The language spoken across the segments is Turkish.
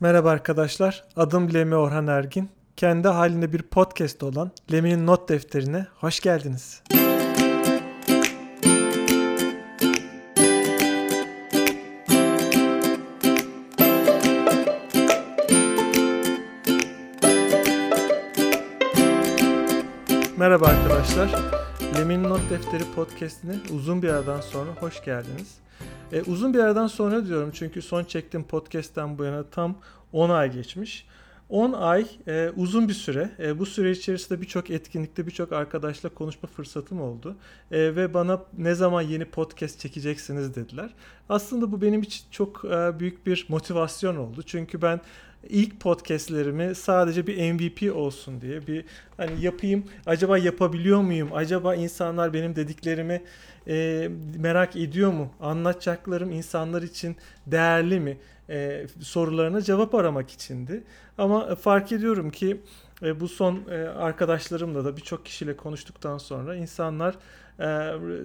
Merhaba arkadaşlar, adım Lemi Orhan Ergin. Kendi halinde bir podcast olan Lemi'nin not defterine hoş geldiniz. Merhaba arkadaşlar. Lemi'nin Not Defteri podcastine uzun bir aradan sonra hoş geldiniz. E, uzun bir aradan sonra diyorum çünkü son çektiğim podcast'ten bu yana tam 10 ay geçmiş. 10 ay e, uzun bir süre. E, bu süre içerisinde birçok etkinlikte birçok arkadaşla konuşma fırsatım oldu. E, ve bana ne zaman yeni podcast çekeceksiniz dediler. Aslında bu benim için çok e, büyük bir motivasyon oldu. Çünkü ben ilk podcastlerimi sadece bir MVP olsun diye bir hani yapayım acaba yapabiliyor muyum? Acaba insanlar benim dediklerimi e, merak ediyor mu? Anlatacaklarım insanlar için değerli mi? E, sorularına cevap aramak içindi. Ama fark ediyorum ki e, bu son e, arkadaşlarımla da birçok kişiyle konuştuktan sonra insanlar e,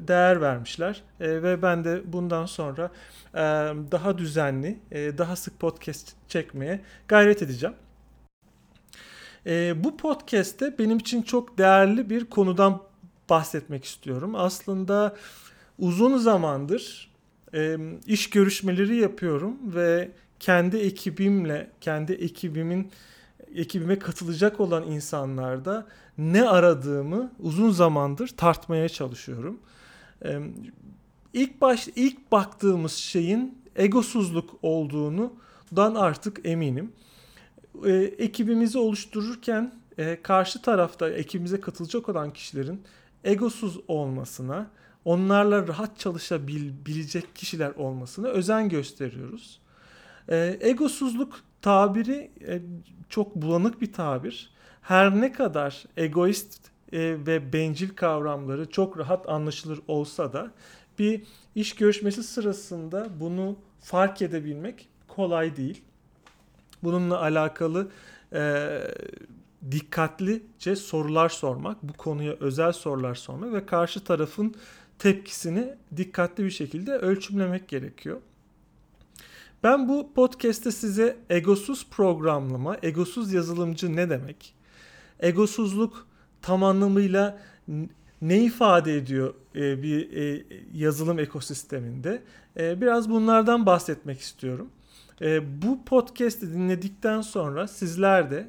değer vermişler e, ve ben de bundan sonra e, daha düzenli, e, daha sık podcast çekmeye gayret edeceğim. E, bu podcast'te benim için çok değerli bir konudan bahsetmek istiyorum. Aslında uzun zamandır e, iş görüşmeleri yapıyorum ve kendi ekibimle, kendi ekibimin ekibime katılacak olan insanlarda ne aradığımı uzun zamandır tartmaya çalışıyorum. Ee, ilk baş ilk baktığımız şeyin egosuzluk olduğunu dan artık eminim. Ee, ekibimizi oluştururken e, karşı tarafta ekibimize katılacak olan kişilerin egosuz olmasına, onlarla rahat çalışabilecek kişiler olmasına özen gösteriyoruz. Ee, egosuzluk tabiri e, çok bulanık bir tabir. Her ne kadar egoist e, ve bencil kavramları çok rahat anlaşılır olsa da bir iş görüşmesi sırasında bunu fark edebilmek kolay değil. Bununla alakalı e, dikkatlice sorular sormak, bu konuya özel sorular sormak ve karşı tarafın tepkisini dikkatli bir şekilde ölçümlemek gerekiyor. Ben bu podcast'te size egosuz programlama, egosuz yazılımcı ne demek? Egosuzluk tam anlamıyla ne ifade ediyor e, bir e, yazılım ekosisteminde? E, biraz bunlardan bahsetmek istiyorum. Bu podcast'i dinledikten sonra sizler de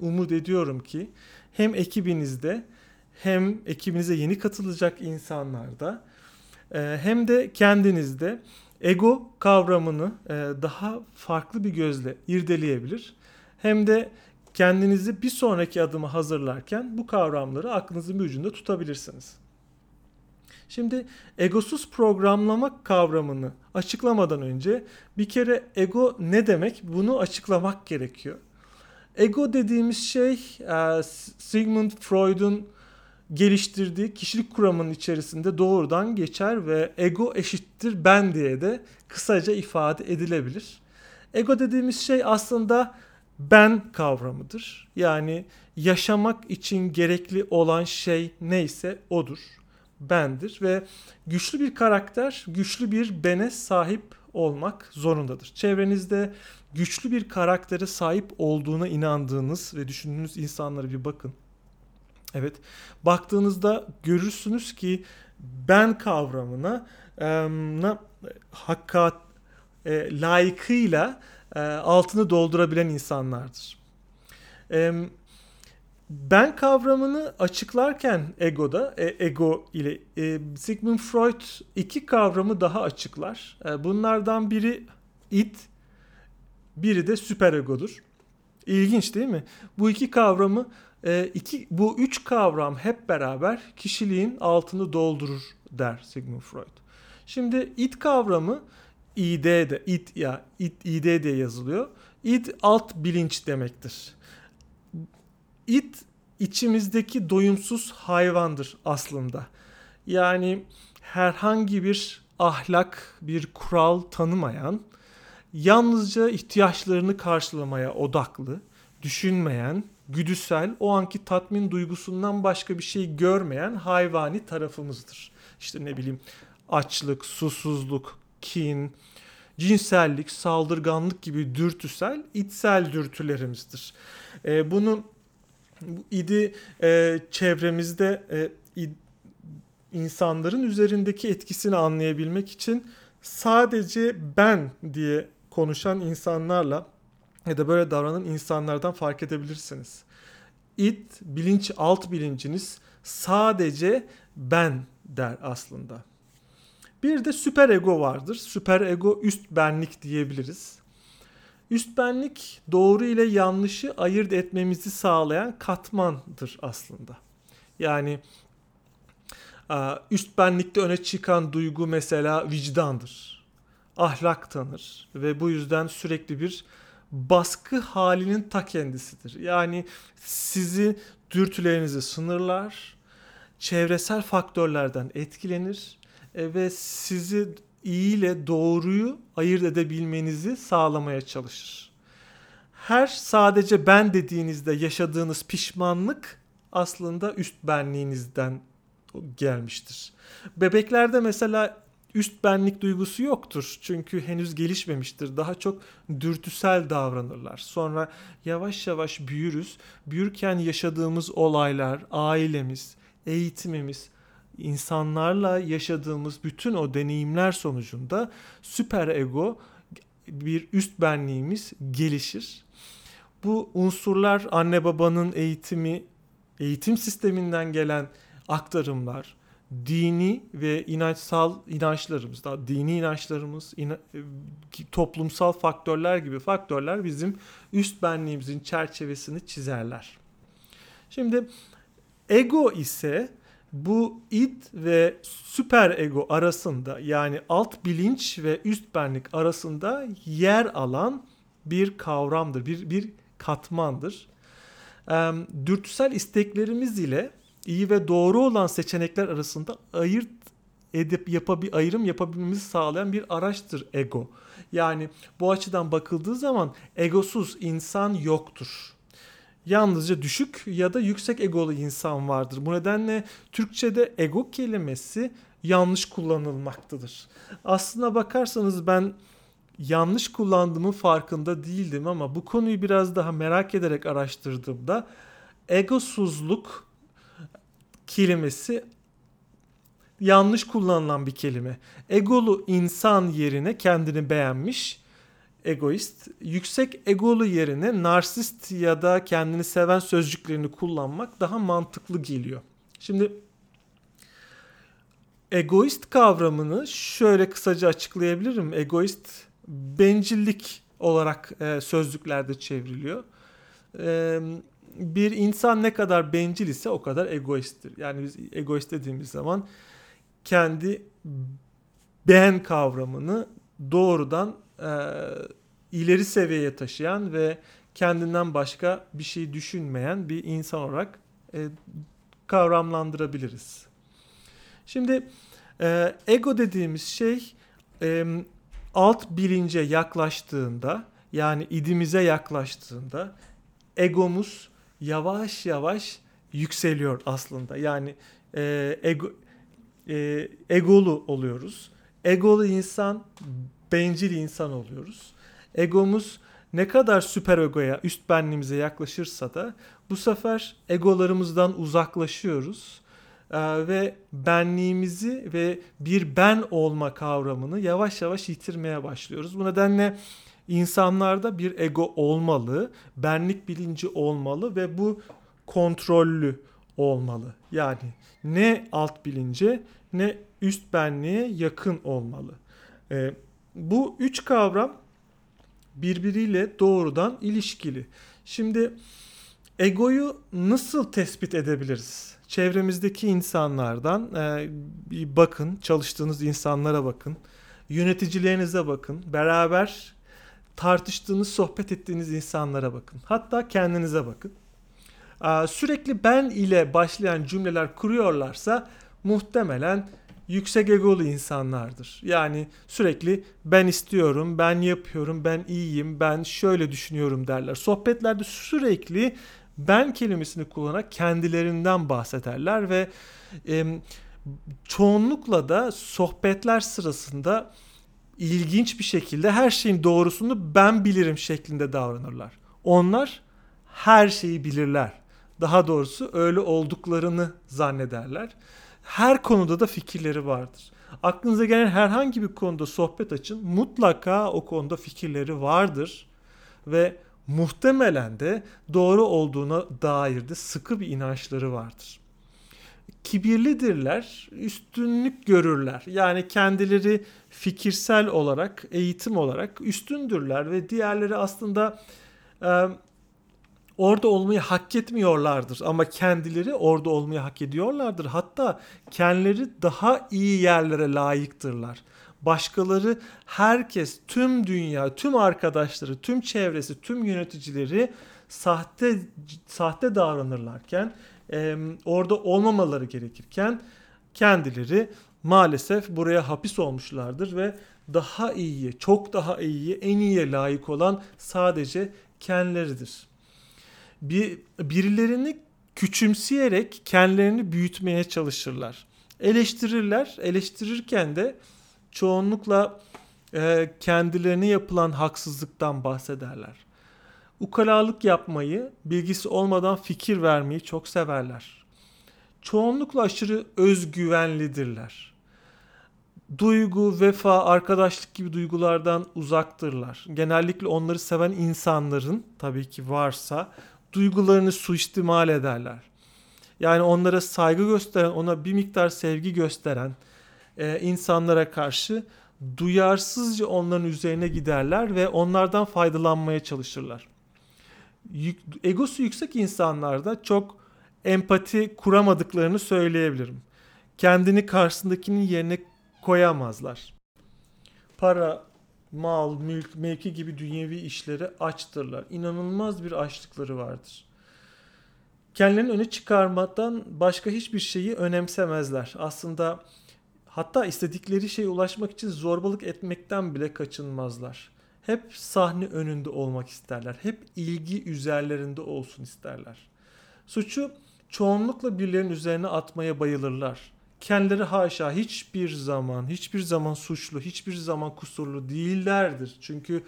umut ediyorum ki hem ekibinizde hem ekibinize yeni katılacak insanlarda hem de kendinizde ego kavramını daha farklı bir gözle irdeleyebilir. Hem de kendinizi bir sonraki adımı hazırlarken bu kavramları aklınızın bir ucunda tutabilirsiniz. Şimdi egosuz programlama kavramını açıklamadan önce bir kere ego ne demek bunu açıklamak gerekiyor. Ego dediğimiz şey e, Sigmund Freud'un geliştirdiği kişilik kuramının içerisinde doğrudan geçer ve ego eşittir ben diye de kısaca ifade edilebilir. Ego dediğimiz şey aslında ben kavramıdır. Yani yaşamak için gerekli olan şey neyse odur. Bendir ve güçlü bir karakter, güçlü bir bene sahip olmak zorundadır. Çevrenizde güçlü bir karaktere sahip olduğuna inandığınız ve düşündüğünüz insanlara bir bakın. Evet. Baktığınızda görürsünüz ki ben kavramına e, na, hakkat e, layıkıyla e, altını doldurabilen insanlardır. E, ben kavramını açıklarken egoda, e, ego ile e, Sigmund Freud iki kavramı daha açıklar. Bunlardan biri id, biri de süperegodur. İlginç değil mi? Bu iki kavramı iki, bu üç kavram hep beraber kişiliğin altını doldurur der Sigmund Freud. Şimdi id kavramı İd ya id, id diye yazılıyor. İd alt bilinç demektir. İd içimizdeki doyumsuz hayvandır aslında. Yani herhangi bir ahlak, bir kural tanımayan, yalnızca ihtiyaçlarını karşılamaya odaklı, düşünmeyen, güdüsel, o anki tatmin duygusundan başka bir şey görmeyen hayvani tarafımızdır. İşte ne bileyim açlık, susuzluk, kin, cinsellik, saldırganlık gibi dürtüsel, içsel dürtülerimizdir. E, bunun idi e, çevremizde e, id, insanların üzerindeki etkisini anlayabilmek için sadece ben diye konuşan insanlarla ya da böyle davranan insanlardan fark edebilirsiniz. It, bilinç, alt bilinciniz sadece ben der aslında. Bir de süper ego vardır. Süper ego üst benlik diyebiliriz. Üst benlik doğru ile yanlışı ayırt etmemizi sağlayan katmandır aslında. Yani üst benlikte öne çıkan duygu mesela vicdandır. Ahlak tanır ve bu yüzden sürekli bir baskı halinin ta kendisidir. Yani sizi dürtülerinizi sınırlar, çevresel faktörlerden etkilenir e, ve sizi iyi ile doğruyu ayırt edebilmenizi sağlamaya çalışır. Her sadece ben dediğinizde yaşadığınız pişmanlık aslında üst benliğinizden gelmiştir. Bebeklerde mesela üst benlik duygusu yoktur. Çünkü henüz gelişmemiştir. Daha çok dürtüsel davranırlar. Sonra yavaş yavaş büyürüz. Büyürken yaşadığımız olaylar, ailemiz, eğitimimiz, insanlarla yaşadığımız bütün o deneyimler sonucunda süper ego bir üst benliğimiz gelişir. Bu unsurlar anne babanın eğitimi, eğitim sisteminden gelen aktarımlar, dini ve inançsal inançlarımız, daha dini inançlarımız, ina, e, toplumsal faktörler gibi faktörler bizim üst benliğimizin çerçevesini çizerler. Şimdi ego ise bu id ve süper ego arasında yani alt bilinç ve üst benlik arasında yer alan bir kavramdır, bir, bir katmandır. E, dürtüsel isteklerimiz ile iyi ve doğru olan seçenekler arasında ayırt edip yapabi ayrım yapabilmemizi sağlayan bir araçtır ego. Yani bu açıdan bakıldığı zaman egosuz insan yoktur. Yalnızca düşük ya da yüksek egolu insan vardır. Bu nedenle Türkçe'de ego kelimesi yanlış kullanılmaktadır. Aslına bakarsanız ben yanlış kullandığımın farkında değildim ama bu konuyu biraz daha merak ederek araştırdığımda egosuzluk kelimesi yanlış kullanılan bir kelime. Egolu insan yerine kendini beğenmiş egoist, yüksek egolu yerine narsist ya da kendini seven sözcüklerini kullanmak daha mantıklı geliyor. Şimdi egoist kavramını şöyle kısaca açıklayabilirim. Egoist bencillik olarak e, sözlüklerde çevriliyor. E, bir insan ne kadar bencil ise o kadar egoisttir. Yani biz egoist dediğimiz zaman kendi ben kavramını doğrudan e, ileri seviyeye taşıyan ve kendinden başka bir şey düşünmeyen bir insan olarak e, kavramlandırabiliriz. Şimdi e, ego dediğimiz şey e, alt bilince yaklaştığında yani idimize yaklaştığında egomuz yavaş yavaş yükseliyor aslında. Yani e, ego e, egolu oluyoruz. Egolu insan bencil insan oluyoruz. Egomuz ne kadar süper egoya, üst benliğimize yaklaşırsa da bu sefer egolarımızdan uzaklaşıyoruz ee, ve benliğimizi ve bir ben olma kavramını yavaş yavaş yitirmeye başlıyoruz. Bu nedenle insanlarda bir ego olmalı, benlik bilinci olmalı ve bu kontrollü olmalı. Yani ne alt bilince ne üst benliğe yakın olmalı. Ee, bu üç kavram birbiriyle doğrudan ilişkili. Şimdi egoyu nasıl tespit edebiliriz? Çevremizdeki insanlardan e, bir bakın, çalıştığınız insanlara bakın, yöneticilerinize bakın, beraber tartıştığınız, sohbet ettiğiniz insanlara bakın. Hatta kendinize bakın. Sürekli ben ile başlayan cümleler kuruyorlarsa muhtemelen yüksek egolu insanlardır. Yani sürekli ben istiyorum, ben yapıyorum, ben iyiyim, ben şöyle düşünüyorum derler. Sohbetlerde sürekli ben kelimesini kullanarak kendilerinden bahsederler ve e, çoğunlukla da sohbetler sırasında ilginç bir şekilde her şeyin doğrusunu ben bilirim şeklinde davranırlar. Onlar her şeyi bilirler. Daha doğrusu öyle olduklarını zannederler. Her konuda da fikirleri vardır. Aklınıza gelen herhangi bir konuda sohbet açın. Mutlaka o konuda fikirleri vardır ve muhtemelen de doğru olduğuna dair de sıkı bir inançları vardır. Kibirlidirler, üstünlük görürler. Yani kendileri fikirsel olarak, eğitim olarak üstündürler ve diğerleri aslında e, orada olmayı hak etmiyorlardır ama kendileri orada olmayı hak ediyorlardır. Hatta kendileri daha iyi yerlere layıktırlar. Başkaları herkes, tüm dünya, tüm arkadaşları, tüm çevresi, tüm yöneticileri sahte sahte davranırlarken, e, orada olmamaları gerekirken kendileri maalesef buraya hapis olmuşlardır ve daha iyiye, çok daha iyiye, en iyiye layık olan sadece kendileridir. Bir, birilerini küçümseyerek kendilerini büyütmeye çalışırlar. Eleştirirler. Eleştirirken de çoğunlukla e, kendilerine yapılan haksızlıktan bahsederler. Ukalalık yapmayı, bilgisi olmadan fikir vermeyi çok severler. Çoğunlukla aşırı özgüvenlidirler. Duygu, vefa, arkadaşlık gibi duygulardan uzaktırlar. Genellikle onları seven insanların tabii ki varsa duygularını suistimal ederler. Yani onlara saygı gösteren, ona bir miktar sevgi gösteren, e, insanlara karşı duyarsızca onların üzerine giderler ve onlardan faydalanmaya çalışırlar. Yük, egosu yüksek insanlarda çok empati kuramadıklarını söyleyebilirim. Kendini karşısındakinin yerine koyamazlar. Para, mal, mülk, mevki gibi dünyevi işleri açtırlar. İnanılmaz bir açlıkları vardır. Kendilerini öne çıkarmadan başka hiçbir şeyi önemsemezler. Aslında Hatta istedikleri şeye ulaşmak için zorbalık etmekten bile kaçınmazlar. Hep sahne önünde olmak isterler. Hep ilgi üzerlerinde olsun isterler. Suçu çoğunlukla birilerinin üzerine atmaya bayılırlar. Kendileri haşa hiçbir zaman, hiçbir zaman suçlu, hiçbir zaman kusurlu değillerdir. Çünkü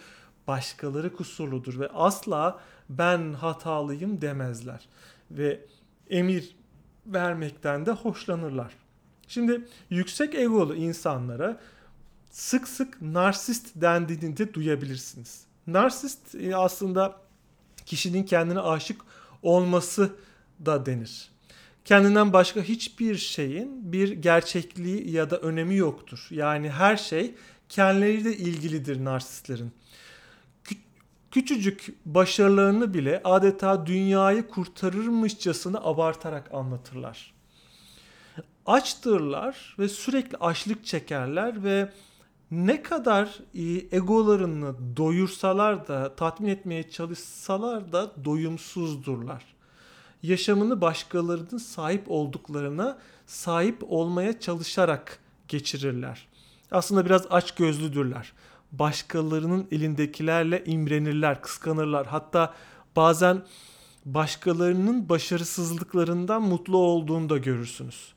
başkaları kusurludur ve asla ben hatalıyım demezler. Ve emir vermekten de hoşlanırlar. Şimdi yüksek egolu insanlara sık sık narsist dendiğini de duyabilirsiniz. Narsist e, aslında kişinin kendine aşık olması da denir. Kendinden başka hiçbir şeyin bir gerçekliği ya da önemi yoktur. Yani her şey kendileriyle ilgilidir narsistlerin. Küçücük başarılarını bile adeta dünyayı kurtarırmışçasına abartarak anlatırlar açtırlar ve sürekli açlık çekerler ve ne kadar egolarını doyursalar da tatmin etmeye çalışsalar da doyumsuzdurlar. Yaşamını başkalarının sahip olduklarına sahip olmaya çalışarak geçirirler. Aslında biraz aç gözlüdürler. Başkalarının elindekilerle imrenirler, kıskanırlar. Hatta bazen başkalarının başarısızlıklarından mutlu olduğunu da görürsünüz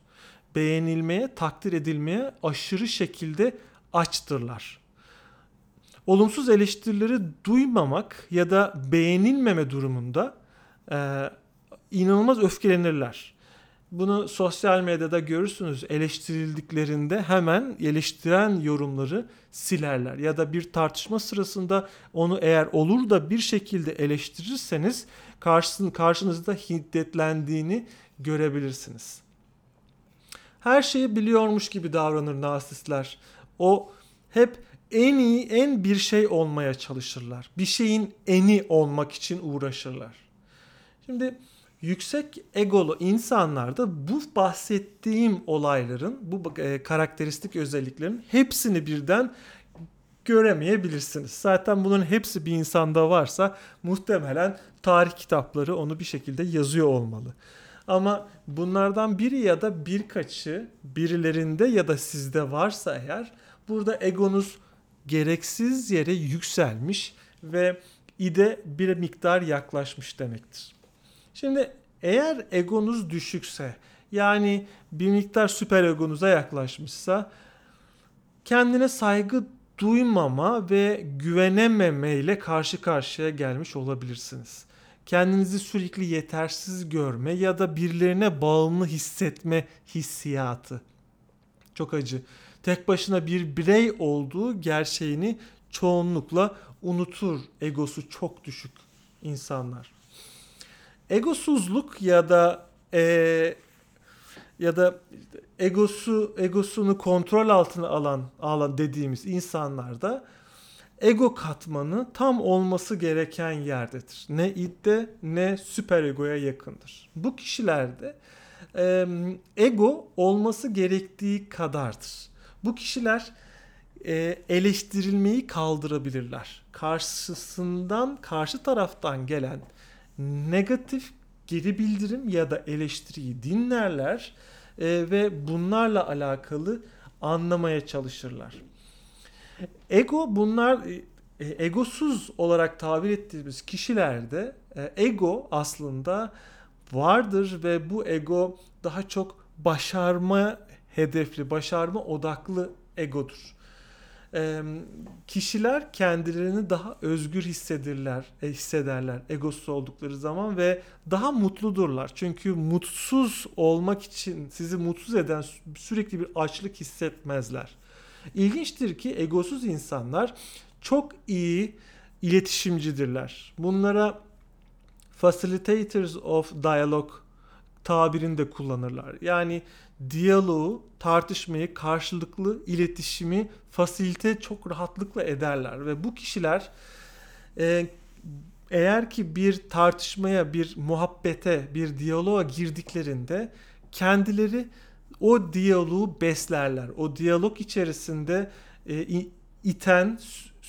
beğenilmeye, takdir edilmeye aşırı şekilde açtırlar. Olumsuz eleştirileri duymamak ya da beğenilmeme durumunda e, inanılmaz öfkelenirler. Bunu sosyal medyada görürsünüz. Eleştirildiklerinde hemen eleştiren yorumları silerler. Ya da bir tartışma sırasında onu eğer olur da bir şekilde eleştirirseniz karşısın, karşınızda hiddetlendiğini görebilirsiniz her şeyi biliyormuş gibi davranır narsistler. O hep en iyi, en bir şey olmaya çalışırlar. Bir şeyin eni olmak için uğraşırlar. Şimdi yüksek egolu insanlarda bu bahsettiğim olayların, bu e, karakteristik özelliklerin hepsini birden göremeyebilirsiniz. Zaten bunun hepsi bir insanda varsa muhtemelen tarih kitapları onu bir şekilde yazıyor olmalı. Ama bunlardan biri ya da birkaçı birilerinde ya da sizde varsa eğer burada egonuz gereksiz yere yükselmiş ve ide bir miktar yaklaşmış demektir. Şimdi eğer egonuz düşükse yani bir miktar süper egonuza yaklaşmışsa kendine saygı duymama ve güvenememe ile karşı karşıya gelmiş olabilirsiniz. Kendinizi sürekli yetersiz görme ya da birilerine bağımlı hissetme hissiyatı. Çok acı. Tek başına bir birey olduğu gerçeğini çoğunlukla unutur egosu çok düşük insanlar. Egosuzluk ya da e, ya da egosu egosunu kontrol altına alan alan dediğimiz insanlarda ego katmanı tam olması gereken yerdedir. Ne idde ne süper egoya yakındır. Bu kişilerde e, ego olması gerektiği kadardır. Bu kişiler e, eleştirilmeyi kaldırabilirler. Karşısından, karşı taraftan gelen negatif geri bildirim ya da eleştiriyi dinlerler e, ve bunlarla alakalı anlamaya çalışırlar. Ego bunlar e, e, egosuz olarak tabir ettiğimiz kişilerde e, ego aslında vardır ve bu ego daha çok başarma hedefli, başarma odaklı egodur kişiler kendilerini daha özgür hissederler, e, hissederler egosuz oldukları zaman ve daha mutludurlar. Çünkü mutsuz olmak için sizi mutsuz eden sürekli bir açlık hissetmezler. İlginçtir ki egosuz insanlar çok iyi iletişimcidirler. Bunlara facilitators of dialogue tabirini de kullanırlar. Yani diyaloğu, tartışmayı, karşılıklı iletişimi fasilite çok rahatlıkla ederler ve bu kişiler e, eğer ki bir tartışmaya, bir muhabbete, bir diyaloğa girdiklerinde kendileri o diyaloğu beslerler. O diyalog içerisinde e, iten,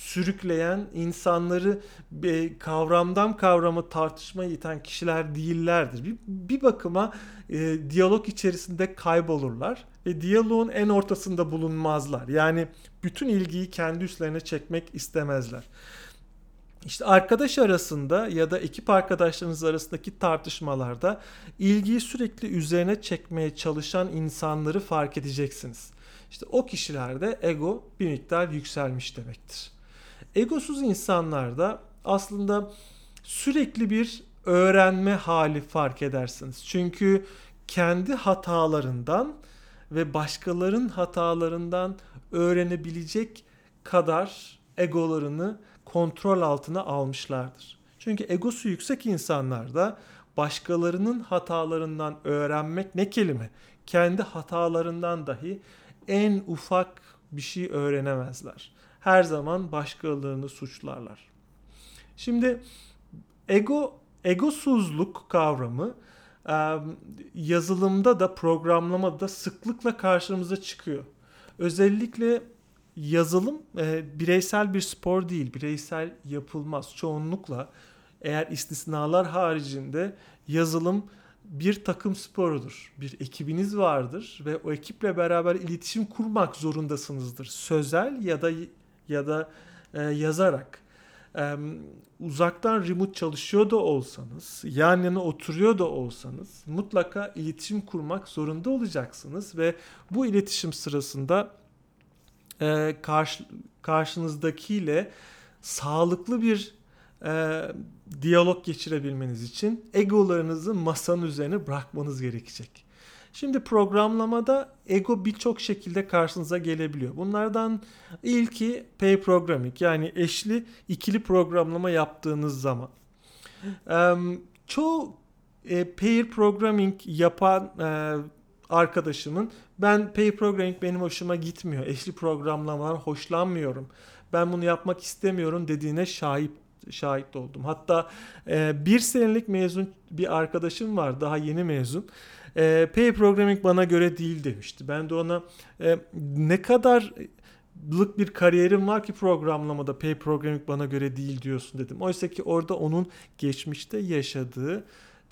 sürükleyen, insanları e, kavramdan kavrama tartışmaya iten kişiler değillerdir. Bir, bir bakıma e, diyalog içerisinde kaybolurlar ve diyaloğun en ortasında bulunmazlar. Yani bütün ilgiyi kendi üstlerine çekmek istemezler. İşte arkadaş arasında ya da ekip arkadaşlarınız arasındaki tartışmalarda ilgiyi sürekli üzerine çekmeye çalışan insanları fark edeceksiniz. İşte o kişilerde ego bir miktar yükselmiş demektir. Egosuz insanlarda aslında sürekli bir öğrenme hali fark edersiniz. Çünkü kendi hatalarından ve başkalarının hatalarından öğrenebilecek kadar egolarını kontrol altına almışlardır. Çünkü egosu yüksek insanlarda başkalarının hatalarından öğrenmek ne kelime? Kendi hatalarından dahi en ufak bir şey öğrenemezler. Her zaman başkalarını suçlarlar. Şimdi ego egosuzluk kavramı yazılımda da programlamada da sıklıkla karşımıza çıkıyor. Özellikle yazılım bireysel bir spor değil, bireysel yapılmaz. Çoğunlukla eğer istisnalar haricinde yazılım bir takım sporudur. Bir ekibiniz vardır ve o ekiple beraber iletişim kurmak zorundasınızdır. Sözel ya da ya da e, yazarak e, uzaktan remote çalışıyor da olsanız, yan yana oturuyor da olsanız mutlaka iletişim kurmak zorunda olacaksınız ve bu iletişim sırasında e, karşı, karşınızdakiyle sağlıklı bir e, diyalog geçirebilmeniz için egolarınızı masanın üzerine bırakmanız gerekecek. Şimdi programlamada ego birçok şekilde karşınıza gelebiliyor. Bunlardan ilki pair programming yani eşli ikili programlama yaptığınız zaman. Çoğu e, pair programming yapan e, arkadaşımın ben pair programming benim hoşuma gitmiyor. Eşli programlamalar hoşlanmıyorum. Ben bunu yapmak istemiyorum dediğine şahit şahit oldum. Hatta e, bir senelik mezun bir arkadaşım var daha yeni mezun. E, Pay Programming bana göre değil demişti. Ben de ona e, ne kadar lık bir kariyerim var ki programlamada pay programming bana göre değil diyorsun dedim. Oysa ki orada onun geçmişte yaşadığı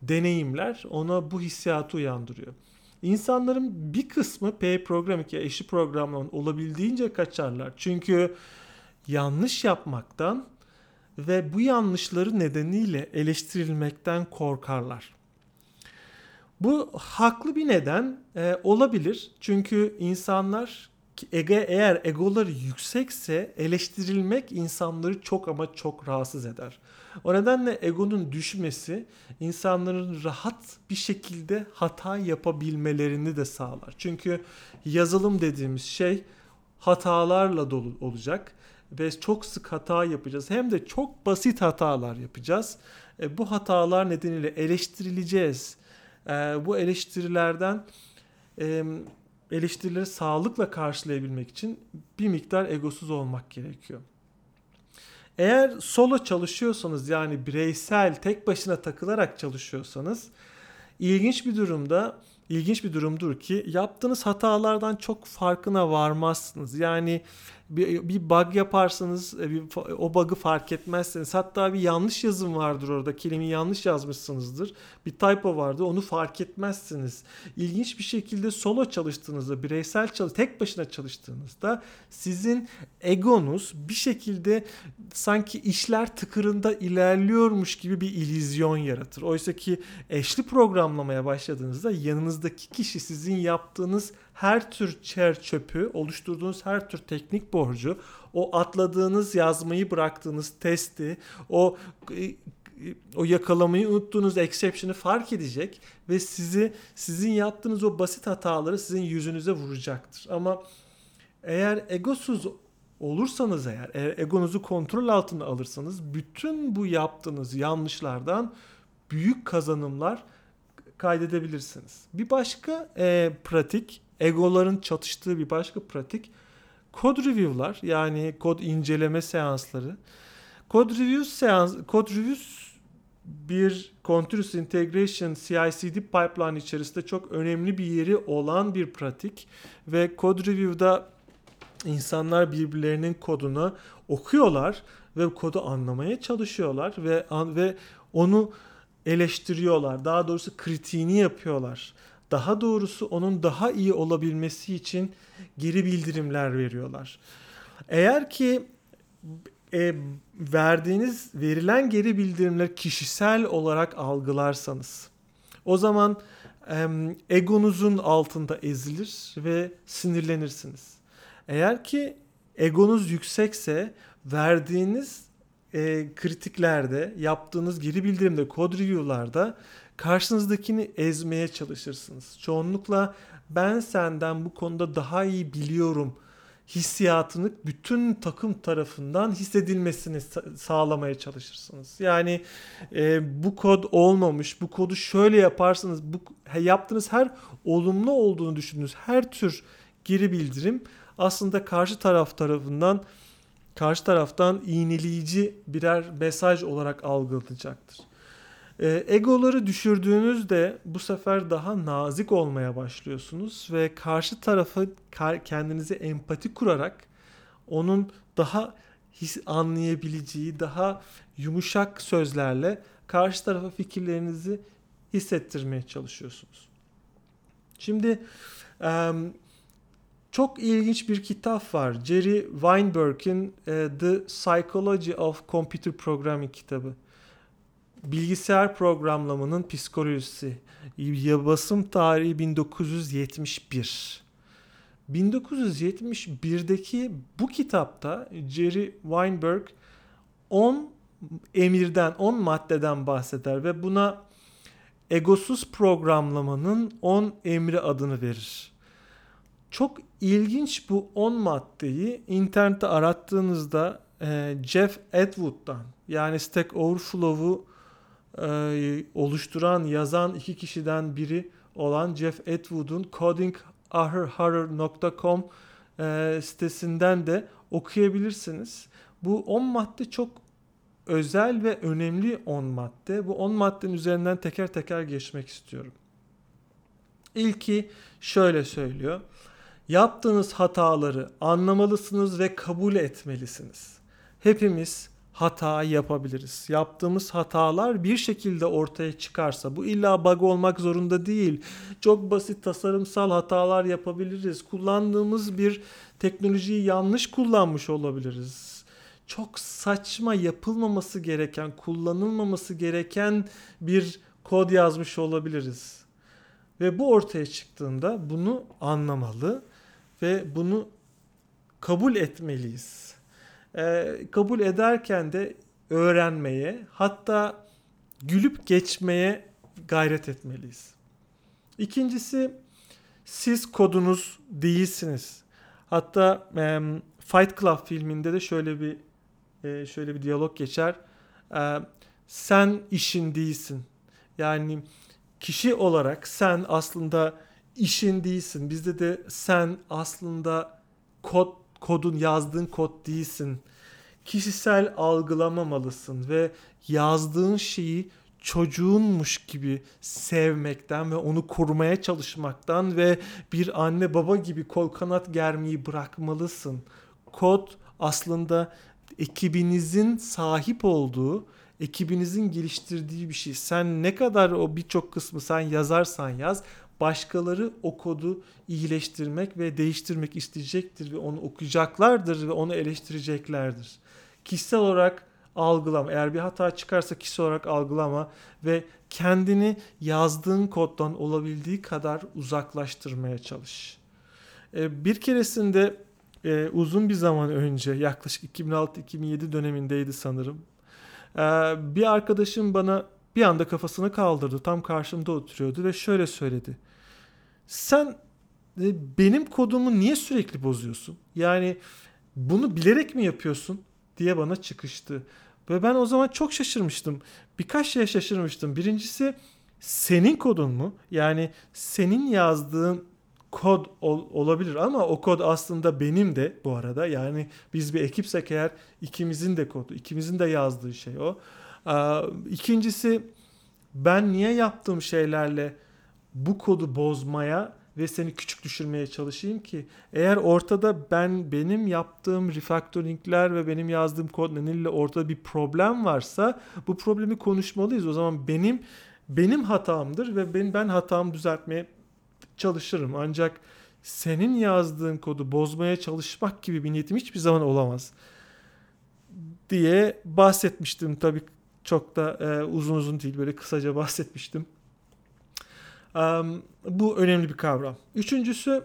deneyimler ona bu hissiyatı uyandırıyor. İnsanların bir kısmı pay programming ya eşi programlama olabildiğince kaçarlar. Çünkü yanlış yapmaktan ve bu yanlışları nedeniyle eleştirilmekten korkarlar. Bu haklı bir neden e, olabilir. Çünkü insanlar ege, eğer egoları yüksekse eleştirilmek insanları çok ama çok rahatsız eder. O nedenle egonun düşmesi insanların rahat bir şekilde hata yapabilmelerini de sağlar. Çünkü yazılım dediğimiz şey hatalarla dolu olacak ve çok sık hata yapacağız. Hem de çok basit hatalar yapacağız. E, bu hatalar nedeniyle eleştirileceğiz. E, bu eleştirilerden e, eleştirileri sağlıkla karşılayabilmek için bir miktar egosuz olmak gerekiyor. Eğer solo çalışıyorsanız yani bireysel tek başına takılarak çalışıyorsanız ilginç bir durumda ilginç bir durumdur ki yaptığınız hatalardan çok farkına varmazsınız. Yani bir, bir bug yaparsanız e, bir, o bug'ı fark etmezseniz hatta bir yanlış yazım vardır orada kelimeyi yanlış yazmışsınızdır bir typo vardı onu fark etmezsiniz. İlginç bir şekilde solo çalıştığınızda bireysel çalış tek başına çalıştığınızda sizin egonuz bir şekilde sanki işler tıkırında ilerliyormuş gibi bir illüzyon yaratır. Oysa ki eşli programlamaya başladığınızda yanınızdaki kişi sizin yaptığınız her tür çer çöpü, oluşturduğunuz her tür teknik borcu, o atladığınız yazmayı bıraktığınız testi, o o yakalamayı unuttuğunuz exception'ı fark edecek ve sizi sizin yaptığınız o basit hataları sizin yüzünüze vuracaktır. Ama eğer egosuz olursanız eğer, eğer egonuzu kontrol altına alırsanız bütün bu yaptığınız yanlışlardan büyük kazanımlar kaydedebilirsiniz. Bir başka e, pratik egoların çatıştığı bir başka pratik kod review'lar yani kod inceleme seansları. Kod review seans kod review bir continuous integration CI/CD pipeline içerisinde çok önemli bir yeri olan bir pratik ve kod review'da insanlar birbirlerinin kodunu okuyorlar ve kodu anlamaya çalışıyorlar ve ve onu eleştiriyorlar. Daha doğrusu kritiğini yapıyorlar. Daha doğrusu onun daha iyi olabilmesi için geri bildirimler veriyorlar. Eğer ki e, verdiğiniz verilen geri bildirimler kişisel olarak algılarsanız o zaman e, egonuzun altında ezilir ve sinirlenirsiniz. Eğer ki egonuz yüksekse verdiğiniz e, kritiklerde, yaptığınız geri bildirimde, kod review'larda karşınızdakini ezmeye çalışırsınız. Çoğunlukla ben senden bu konuda daha iyi biliyorum hissiyatını bütün takım tarafından hissedilmesini sağlamaya çalışırsınız. Yani e, bu kod olmamış, bu kodu şöyle yaparsanız, bu yaptığınız her olumlu olduğunu düşündüğünüz her tür geri bildirim aslında karşı taraf tarafından karşı taraftan iğneleyici birer mesaj olarak algılanacaktır. E, egoları düşürdüğünüzde bu sefer daha nazik olmaya başlıyorsunuz ve karşı tarafı kendinize empati kurarak onun daha his anlayabileceği, daha yumuşak sözlerle karşı tarafa fikirlerinizi hissettirmeye çalışıyorsunuz. Şimdi çok ilginç bir kitap var. Jerry Weinberg'in The Psychology of Computer Programming kitabı bilgisayar programlamanın psikolojisi. Basım tarihi 1971. 1971'deki bu kitapta Jerry Weinberg 10 emirden, 10 maddeden bahseder ve buna egosuz programlamanın 10 emri adını verir. Çok ilginç bu 10 maddeyi internette arattığınızda Jeff Atwood'dan yani Stack Overflow'u e, oluşturan, yazan iki kişiden biri olan Jeff Atwood'un codinghorror.com e, sitesinden de okuyabilirsiniz. Bu 10 madde çok özel ve önemli 10 madde. Bu 10 maddenin üzerinden teker teker geçmek istiyorum. İlki şöyle söylüyor. Yaptığınız hataları anlamalısınız ve kabul etmelisiniz. Hepimiz hata yapabiliriz. Yaptığımız hatalar bir şekilde ortaya çıkarsa bu illa bug olmak zorunda değil. Çok basit tasarımsal hatalar yapabiliriz. Kullandığımız bir teknolojiyi yanlış kullanmış olabiliriz. Çok saçma yapılmaması gereken, kullanılmaması gereken bir kod yazmış olabiliriz. Ve bu ortaya çıktığında bunu anlamalı ve bunu kabul etmeliyiz. Ee, kabul ederken de öğrenmeye hatta gülüp geçmeye gayret etmeliyiz. İkincisi siz kodunuz değilsiniz. Hatta e, Fight Club filminde de şöyle bir e, şöyle bir diyalog geçer. E, sen işin değilsin. Yani kişi olarak sen aslında işin değilsin. Bizde de sen aslında kod kodun yazdığın kod değilsin. Kişisel algılamamalısın ve yazdığın şeyi çocuğunmuş gibi sevmekten ve onu korumaya çalışmaktan ve bir anne baba gibi kol kanat germeyi bırakmalısın. Kod aslında ekibinizin sahip olduğu, ekibinizin geliştirdiği bir şey. Sen ne kadar o birçok kısmı sen yazarsan yaz, başkaları o kodu iyileştirmek ve değiştirmek isteyecektir ve onu okuyacaklardır ve onu eleştireceklerdir. Kişisel olarak algılama. Eğer bir hata çıkarsa kişi olarak algılama ve kendini yazdığın koddan olabildiği kadar uzaklaştırmaya çalış. Ee, bir keresinde e, uzun bir zaman önce yaklaşık 2006-2007 dönemindeydi sanırım. Ee, bir arkadaşım bana bir anda kafasını kaldırdı. Tam karşımda oturuyordu ve şöyle söyledi. Sen e, benim kodumu niye sürekli bozuyorsun? Yani bunu bilerek mi yapıyorsun? diye bana çıkıştı. Ve ben o zaman çok şaşırmıştım. Birkaç şeye şaşırmıştım. Birincisi senin kodun mu? Yani senin yazdığın kod ol, olabilir ama o kod aslında benim de bu arada. Yani biz bir ekipsek eğer ikimizin de kodu, ikimizin de yazdığı şey o. Ee, ikincisi ben niye yaptığım şeylerle bu kodu bozmaya ve seni küçük düşürmeye çalışayım ki eğer ortada ben benim yaptığım refactoringler ve benim yazdığım kod nedeniyle ortada bir problem varsa bu problemi konuşmalıyız. O zaman benim benim hatamdır ve ben ben hatamı düzeltmeye çalışırım. Ancak senin yazdığın kodu bozmaya çalışmak gibi bir niyetim hiçbir zaman olamaz diye bahsetmiştim. Tabii çok da e, uzun uzun değil böyle kısaca bahsetmiştim. Bu önemli bir kavram. Üçüncüsü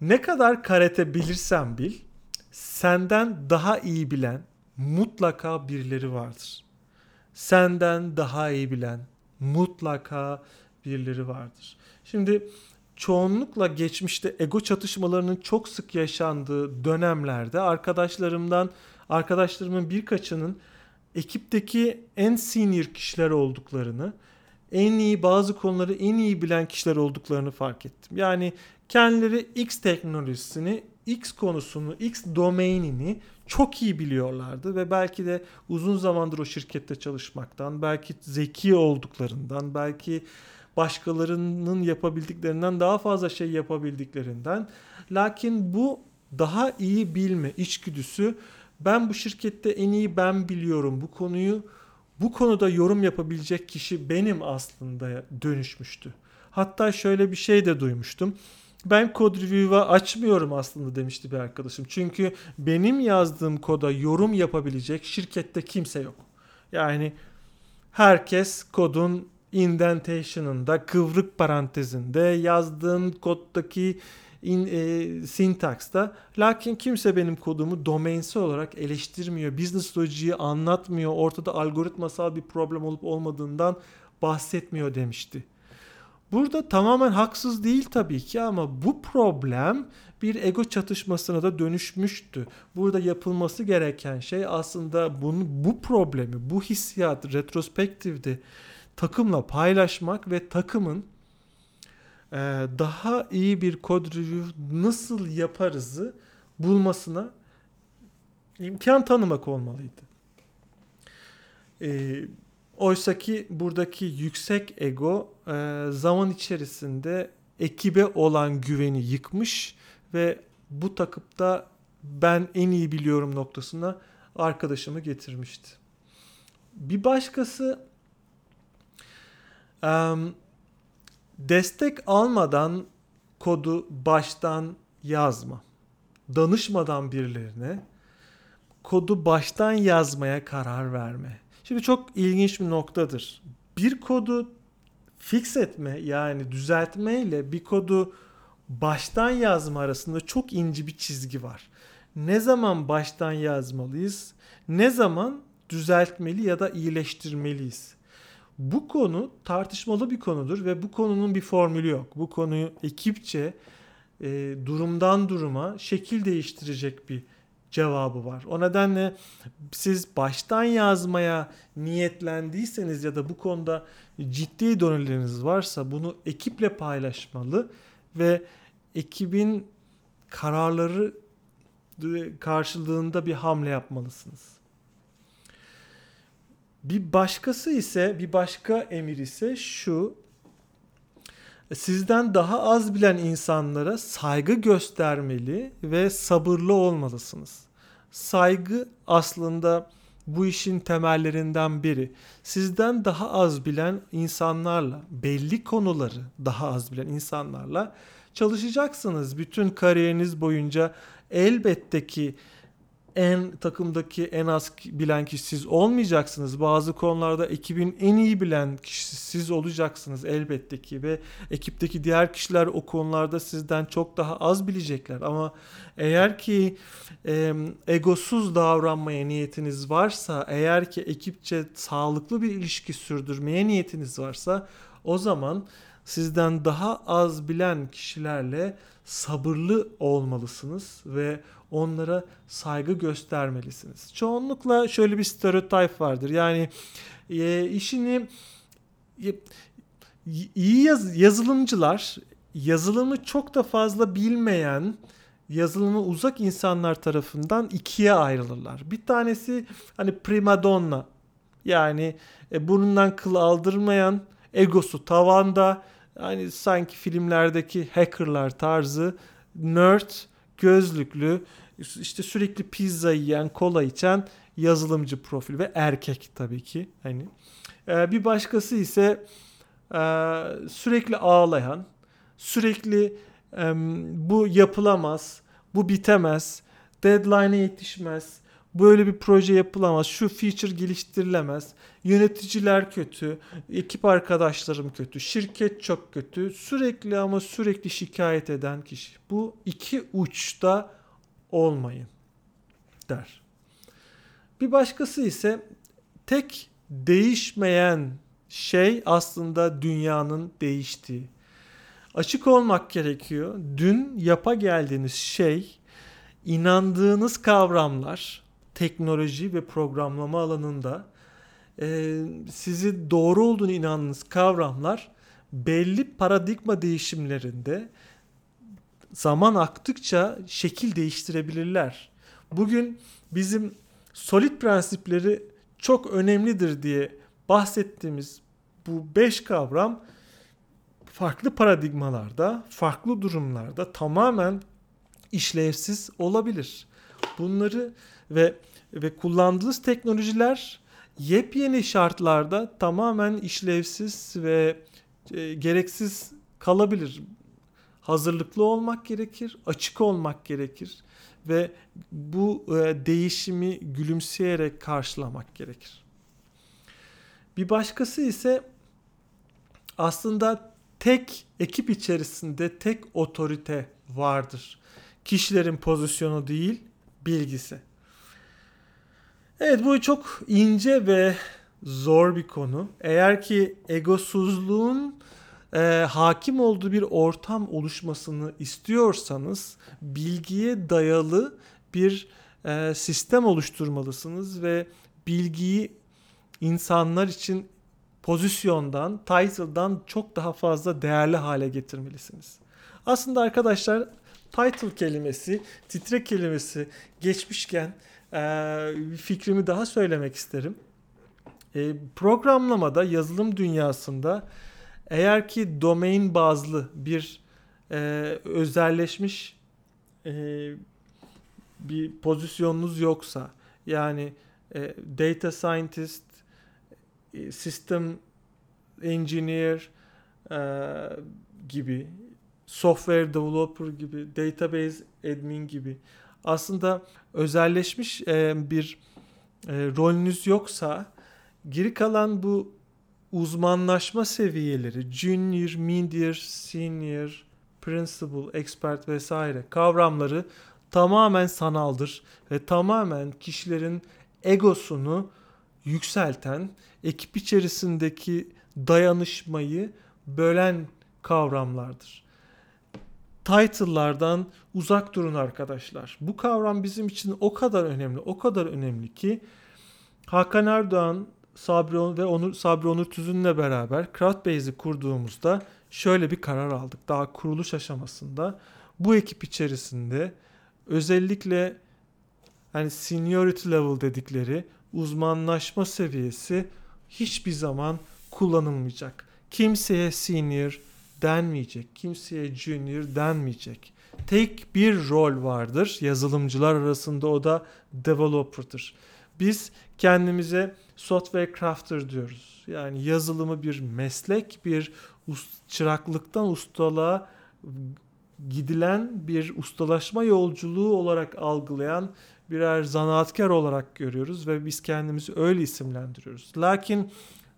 ne kadar karate bilirsen bil senden daha iyi bilen mutlaka birileri vardır. Senden daha iyi bilen mutlaka birileri vardır. Şimdi çoğunlukla geçmişte ego çatışmalarının çok sık yaşandığı dönemlerde arkadaşlarımdan arkadaşlarımın birkaçının ekipteki en senior kişiler olduklarını en iyi bazı konuları en iyi bilen kişiler olduklarını fark ettim. Yani kendileri X teknolojisini, X konusunu, X domainini çok iyi biliyorlardı ve belki de uzun zamandır o şirkette çalışmaktan, belki zeki olduklarından, belki başkalarının yapabildiklerinden daha fazla şey yapabildiklerinden. Lakin bu daha iyi bilme içgüdüsü ben bu şirkette en iyi ben biliyorum bu konuyu bu konuda yorum yapabilecek kişi benim aslında dönüşmüştü. Hatta şöyle bir şey de duymuştum. Ben kod review'a açmıyorum aslında demişti bir arkadaşım. Çünkü benim yazdığım koda yorum yapabilecek şirkette kimse yok. Yani herkes kodun indentation'ında, kıvrık parantezinde, yazdığım koddaki in, e, syntax'ta. Lakin kimse benim kodumu domainsel olarak eleştirmiyor. Business logic'i anlatmıyor. Ortada algoritmasal bir problem olup olmadığından bahsetmiyor demişti. Burada tamamen haksız değil tabii ki ama bu problem bir ego çatışmasına da dönüşmüştü. Burada yapılması gereken şey aslında bunu bu problemi, bu hissiyat retrospektifde takımla paylaşmak ve takımın daha iyi bir kod review nasıl yaparızı bulmasına imkan tanımak olmalıydı. E, Oysa ki buradaki yüksek ego e, zaman içerisinde ekibe olan güveni yıkmış ve bu takıpta ben en iyi biliyorum noktasına arkadaşımı getirmişti. Bir başkası um, Destek almadan kodu baştan yazma. Danışmadan birilerine kodu baştan yazmaya karar verme. Şimdi çok ilginç bir noktadır. Bir kodu fix etme yani düzeltme ile bir kodu baştan yazma arasında çok ince bir çizgi var. Ne zaman baştan yazmalıyız? Ne zaman düzeltmeli ya da iyileştirmeliyiz? Bu konu tartışmalı bir konudur ve bu konunun bir formülü yok. Bu konuyu ekipçe e, durumdan duruma şekil değiştirecek bir cevabı var. O nedenle siz baştan yazmaya niyetlendiyseniz ya da bu konuda ciddi dönüleriniz varsa bunu ekiple paylaşmalı ve ekibin kararları karşılığında bir hamle yapmalısınız. Bir başkası ise bir başka emir ise şu sizden daha az bilen insanlara saygı göstermeli ve sabırlı olmalısınız. Saygı aslında bu işin temellerinden biri. Sizden daha az bilen insanlarla, belli konuları daha az bilen insanlarla çalışacaksınız. Bütün kariyeriniz boyunca elbette ki en takımdaki en az bilen kişi siz olmayacaksınız. Bazı konularda ekibin en iyi bilen kişi siz olacaksınız elbette ki ve ekipteki diğer kişiler o konularda sizden çok daha az bilecekler. Ama eğer ki e, egosuz davranmaya niyetiniz varsa, eğer ki ekipçe sağlıklı bir ilişki sürdürmeye niyetiniz varsa o zaman sizden daha az bilen kişilerle sabırlı olmalısınız ve onlara saygı göstermelisiniz. Çoğunlukla şöyle bir stereotip vardır. Yani e, işini e, iyi yaz, yazılımcılar yazılımı çok da fazla bilmeyen yazılımı uzak insanlar tarafından ikiye ayrılırlar. Bir tanesi hani primadonna yani e, burnundan kıl aldırmayan egosu tavanda yani sanki filmlerdeki hackerlar tarzı nerd gözlüklü işte sürekli pizza yiyen, kola içen yazılımcı profil ve erkek tabii ki. Hani ee, bir başkası ise e, sürekli ağlayan, sürekli e, bu yapılamaz, bu bitemez, deadline'e yetişmez, böyle bir proje yapılamaz, şu feature geliştirilemez, yöneticiler kötü, ekip arkadaşlarım kötü, şirket çok kötü, sürekli ama sürekli şikayet eden kişi. Bu iki uçta olmayın der. Bir başkası ise tek değişmeyen şey aslında dünyanın değiştiği. Açık olmak gerekiyor. Dün yapa geldiğiniz şey inandığınız kavramlar teknoloji ve programlama alanında e, sizi doğru olduğunu inandığınız kavramlar belli paradigma değişimlerinde zaman aktıkça şekil değiştirebilirler. Bugün bizim solid prensipleri çok önemlidir diye bahsettiğimiz bu beş kavram farklı paradigmalarda, farklı durumlarda tamamen işlevsiz olabilir. Bunları ve ve kullandığınız teknolojiler yepyeni şartlarda tamamen işlevsiz ve e, gereksiz kalabilir. Hazırlıklı olmak gerekir, açık olmak gerekir ve bu e, değişimi gülümseyerek karşılamak gerekir. Bir başkası ise aslında tek ekip içerisinde tek otorite vardır. Kişilerin pozisyonu değil, bilgisi. Evet bu çok ince ve zor bir konu. Eğer ki egosuzluğun e, hakim olduğu bir ortam oluşmasını istiyorsanız bilgiye dayalı bir e, sistem oluşturmalısınız ve bilgiyi insanlar için pozisyondan, title'dan çok daha fazla değerli hale getirmelisiniz. Aslında arkadaşlar title kelimesi, titre kelimesi geçmişken e, fikrimi daha söylemek isterim. E, programlamada, yazılım dünyasında eğer ki domain bazlı bir e, özelleşmiş e, bir pozisyonunuz yoksa yani e, data scientist, e, system engineer e, gibi, software developer gibi, database admin gibi aslında özelleşmiş e, bir e, rolünüz yoksa geri kalan bu uzmanlaşma seviyeleri junior, medium, senior, principle, expert vesaire kavramları tamamen sanaldır ve tamamen kişilerin egosunu yükselten, ekip içerisindeki dayanışmayı bölen kavramlardır. Title'lardan uzak durun arkadaşlar. Bu kavram bizim için o kadar önemli, o kadar önemli ki Hakan Erdoğan, Sabri ve Onur, Sabri Onur Tüzün'le beraber Crowdbase'i kurduğumuzda şöyle bir karar aldık. Daha kuruluş aşamasında bu ekip içerisinde özellikle hani seniority level dedikleri uzmanlaşma seviyesi hiçbir zaman kullanılmayacak. Kimseye senior denmeyecek. Kimseye junior denmeyecek. Tek bir rol vardır yazılımcılar arasında o da developer'dır. Biz kendimize software crafter diyoruz. Yani yazılımı bir meslek, bir çıraklıktan ustalığa gidilen bir ustalaşma yolculuğu olarak algılayan birer zanaatkar olarak görüyoruz ve biz kendimizi öyle isimlendiriyoruz. Lakin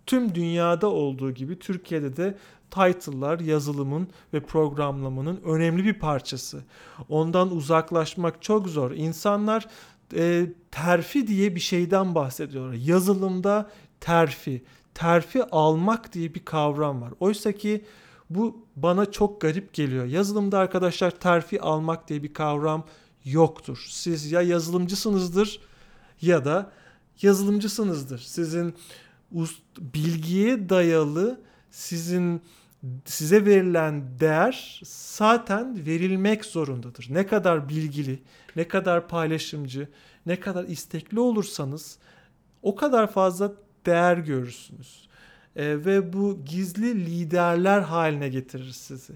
tüm dünyada olduğu gibi Türkiye'de de title'lar yazılımın ve programlamanın önemli bir parçası. Ondan uzaklaşmak çok zor. İnsanlar e, terfi diye bir şeyden bahsediyorlar. Yazılımda terfi, terfi almak diye bir kavram var. Oysa ki bu bana çok garip geliyor. Yazılımda arkadaşlar terfi almak diye bir kavram yoktur. Siz ya yazılımcısınızdır ya da yazılımcısınızdır. Sizin bilgiye dayalı sizin size verilen değer zaten verilmek zorundadır. Ne kadar bilgili, ne kadar paylaşımcı, ne kadar istekli olursanız o kadar fazla değer görürsünüz. E, ve bu gizli liderler haline getirir sizi.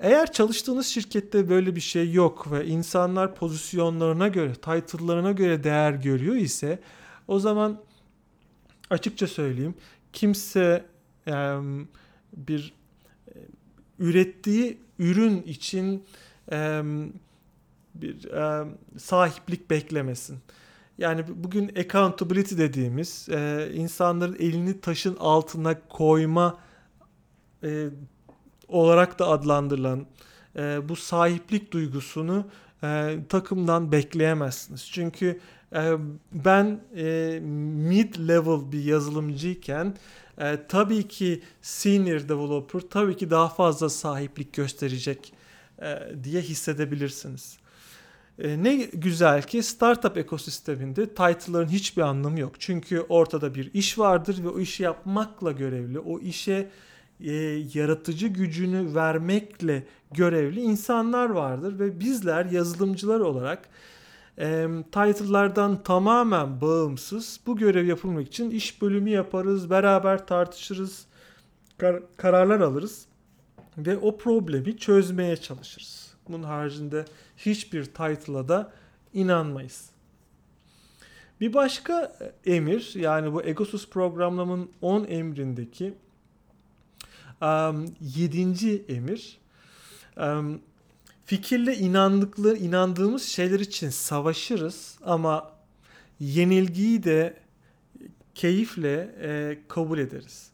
Eğer çalıştığınız şirkette böyle bir şey yok ve insanlar pozisyonlarına göre, title'larına göre değer görüyor ise o zaman açıkça söyleyeyim kimse e, bir e, ürettiği ürün için e, bir e, sahiplik beklemesin. Yani bugün accountability dediğimiz e, insanların elini taşın altına koyma e, olarak da adlandırılan e, bu sahiplik duygusunu e, takımdan bekleyemezsiniz. Çünkü e, ben e, mid level bir yazılımcıyken e, tabii ki senior developer tabii ki daha fazla sahiplik gösterecek e, diye hissedebilirsiniz. E, ne güzel ki startup ekosisteminde title'ların hiçbir anlamı yok. Çünkü ortada bir iş vardır ve o işi yapmakla görevli. O işe e, yaratıcı gücünü vermekle görevli insanlar vardır ve bizler yazılımcılar olarak e, title'lardan tamamen bağımsız bu görev yapılmak için iş bölümü yaparız, beraber tartışırız, kar- kararlar alırız ve o problemi çözmeye çalışırız. Bunun haricinde hiçbir title'a da inanmayız. Bir başka emir yani bu Egosus programlamanın 10 emrindeki um, 7. emir um, fikirle inandıkları inandığımız şeyler için savaşırız ama yenilgiyi de keyifle e, kabul ederiz.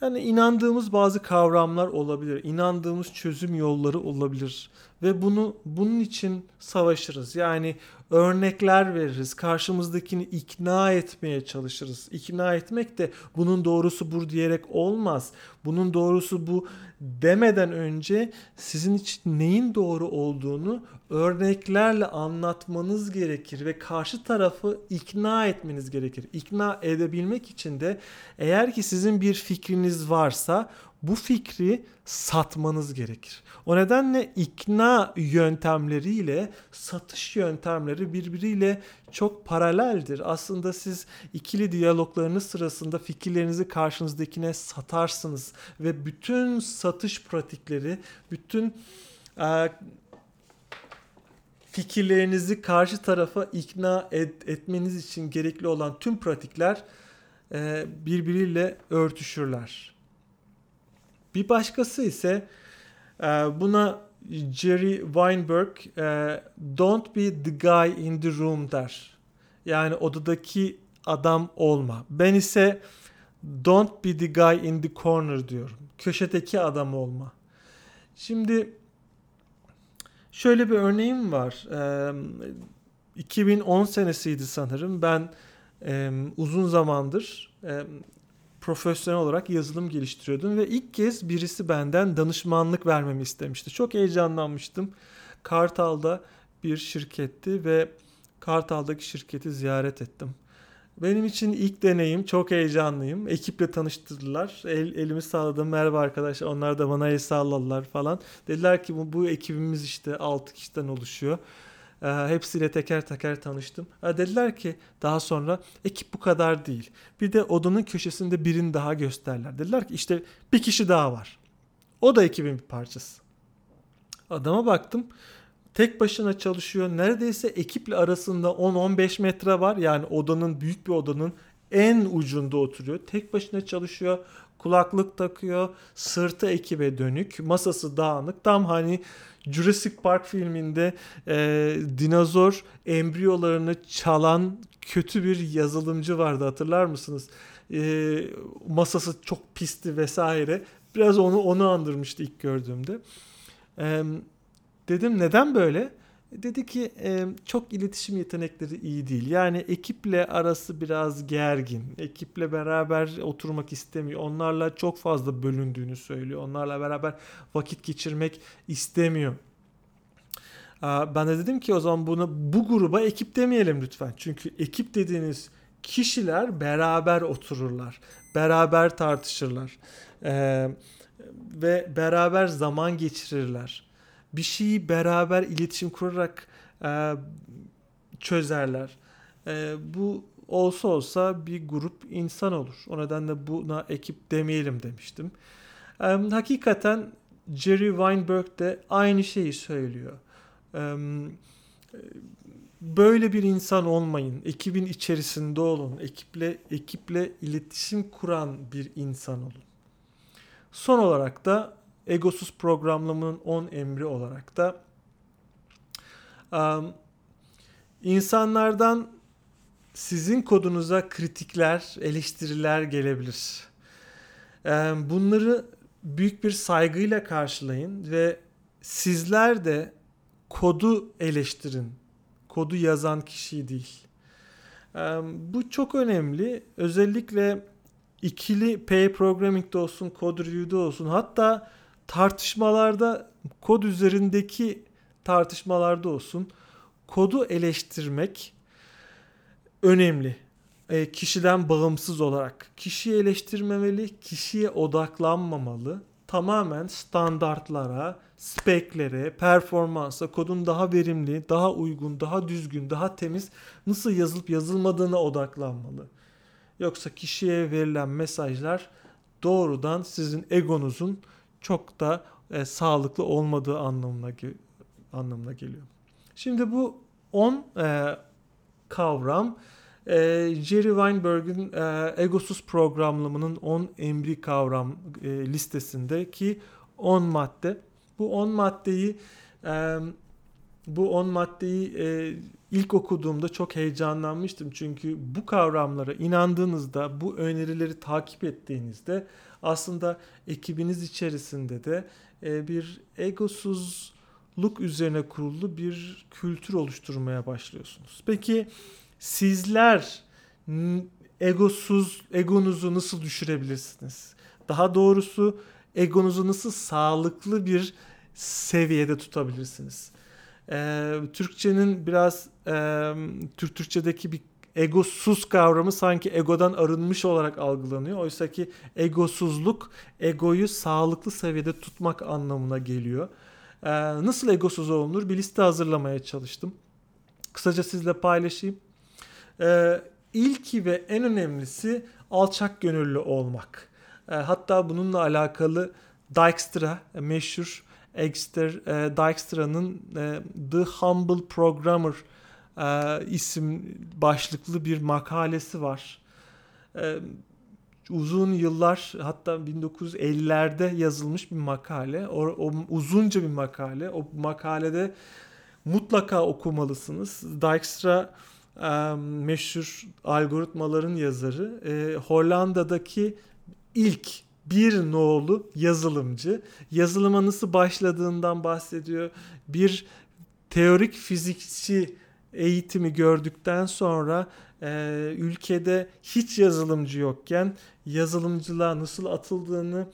Yani inandığımız bazı kavramlar olabilir, inandığımız çözüm yolları olabilir ve bunu bunun için savaşırız. Yani örnekler veririz, karşımızdakini ikna etmeye çalışırız. İkna etmek de bunun doğrusu bu diyerek olmaz. Bunun doğrusu bu demeden önce sizin için neyin doğru olduğunu örneklerle anlatmanız gerekir ve karşı tarafı ikna etmeniz gerekir. İkna edebilmek için de eğer ki sizin bir fikriniz varsa bu fikri satmanız gerekir. O nedenle ikna yöntemleriyle satış yöntemleri birbiriyle çok paraleldir. Aslında siz ikili diyaloglarınız sırasında fikirlerinizi karşınızdakine satarsınız ve bütün satış pratikleri, bütün e, fikirlerinizi karşı tarafa ikna et, etmeniz için gerekli olan tüm pratikler e, birbiriyle örtüşürler. Bir başkası ise e, buna Jerry Weinberg e, don't be the guy in the room der. Yani odadaki adam olma. Ben ise don't be the guy in the corner diyorum. Köşedeki adam olma. Şimdi Şöyle bir örneğim var. Ee, 2010 senesiydi sanırım. Ben e, uzun zamandır e, profesyonel olarak yazılım geliştiriyordum ve ilk kez birisi benden danışmanlık vermemi istemişti. Çok heyecanlanmıştım. Kartal'da bir şirketti ve Kartal'daki şirketi ziyaret ettim. Benim için ilk deneyim çok heyecanlıyım. Ekiple tanıştırdılar. El, elimi salladım. Merhaba arkadaşlar. Onlar da bana el salladılar falan. Dediler ki bu, bu ekibimiz işte 6 kişiden oluşuyor. Ee, hepsiyle teker teker tanıştım. Ee, dediler ki daha sonra ekip bu kadar değil. Bir de odanın köşesinde birini daha gösterler. Dediler ki işte bir kişi daha var. O da ekibin bir parçası. Adama baktım. Tek başına çalışıyor. Neredeyse ekiple arasında 10-15 metre var. Yani odanın büyük bir odanın en ucunda oturuyor. Tek başına çalışıyor. Kulaklık takıyor. Sırtı ekibe dönük. Masası dağınık. Tam hani Jurassic Park filminde e, dinozor embriyolarını çalan kötü bir yazılımcı vardı hatırlar mısınız? E, masası çok pisti vesaire. Biraz onu onu andırmıştı ilk gördüğümde. E, dedim neden böyle? Dedi ki çok iletişim yetenekleri iyi değil. Yani ekiple arası biraz gergin. Ekiple beraber oturmak istemiyor. Onlarla çok fazla bölündüğünü söylüyor. Onlarla beraber vakit geçirmek istemiyor. Ben de dedim ki o zaman bunu bu gruba ekip demeyelim lütfen. Çünkü ekip dediğiniz kişiler beraber otururlar. Beraber tartışırlar. Ve beraber zaman geçirirler bir şeyi beraber iletişim kurarak e, çözerler. E, bu olsa olsa bir grup insan olur. O nedenle buna ekip demeyelim demiştim. E, hakikaten Jerry Weinberg de aynı şeyi söylüyor. E, böyle bir insan olmayın. Ekibin içerisinde olun. Ekiple ekiple iletişim kuran bir insan olun. Son olarak da egosuz programlamanın 10 emri olarak da um, insanlardan sizin kodunuza kritikler, eleştiriler gelebilir. Um, bunları büyük bir saygıyla karşılayın ve sizler de kodu eleştirin. Kodu yazan kişi değil. Bu çok önemli. Özellikle ikili pair programming'de olsun, code review'de olsun hatta tartışmalarda kod üzerindeki tartışmalarda olsun kodu eleştirmek önemli. E, kişiden bağımsız olarak. Kişiyi eleştirmemeli, kişiye odaklanmamalı. Tamamen standartlara, speklere, performansa, kodun daha verimli, daha uygun, daha düzgün, daha temiz nasıl yazılıp yazılmadığına odaklanmalı. Yoksa kişiye verilen mesajlar doğrudan sizin egonuzun çok da e, sağlıklı olmadığı anlamına anlamına geliyor. Şimdi bu 10 e, kavram e, Jerry Weinberg'in e, egosuz programlamanın 10 emri kavram e, listesindeki 10 madde. Bu 10 maddeyi e, bu 10 maddeyi e, ilk okuduğumda çok heyecanlanmıştım. Çünkü bu kavramlara inandığınızda, bu önerileri takip ettiğinizde aslında ekibiniz içerisinde de e, bir egosuzluk üzerine kurulu bir kültür oluşturmaya başlıyorsunuz. Peki sizler egosuz egonuzu nasıl düşürebilirsiniz? Daha doğrusu egonuzu nasıl sağlıklı bir seviyede tutabilirsiniz? Ee, Türkçenin biraz e, Türk Türkçedeki bir egosuz kavramı sanki egodan arınmış olarak algılanıyor. Oysa ki egosuzluk egoyu sağlıklı seviyede tutmak anlamına geliyor. Ee, nasıl egosuz olunur? Bir liste hazırlamaya çalıştım. Kısaca sizle paylaşayım. Ee, ilki ve en önemlisi alçak gönüllü olmak. Ee, hatta bununla alakalı Dijkstra meşhur Exter e, Dijkstra'nın e, The Humble Programmer e, isim başlıklı bir makalesi var. E, uzun yıllar hatta 1950'lerde yazılmış bir makale. O, o uzunca bir makale. O makalede mutlaka okumalısınız. Dijkstra e, meşhur algoritmaların yazarı. E, Hollanda'daki ilk bir nolu yazılımcı. Yazılıma nasıl başladığından bahsediyor. Bir teorik fizikçi eğitimi gördükten sonra e, ülkede hiç yazılımcı yokken yazılımcılığa nasıl atıldığını,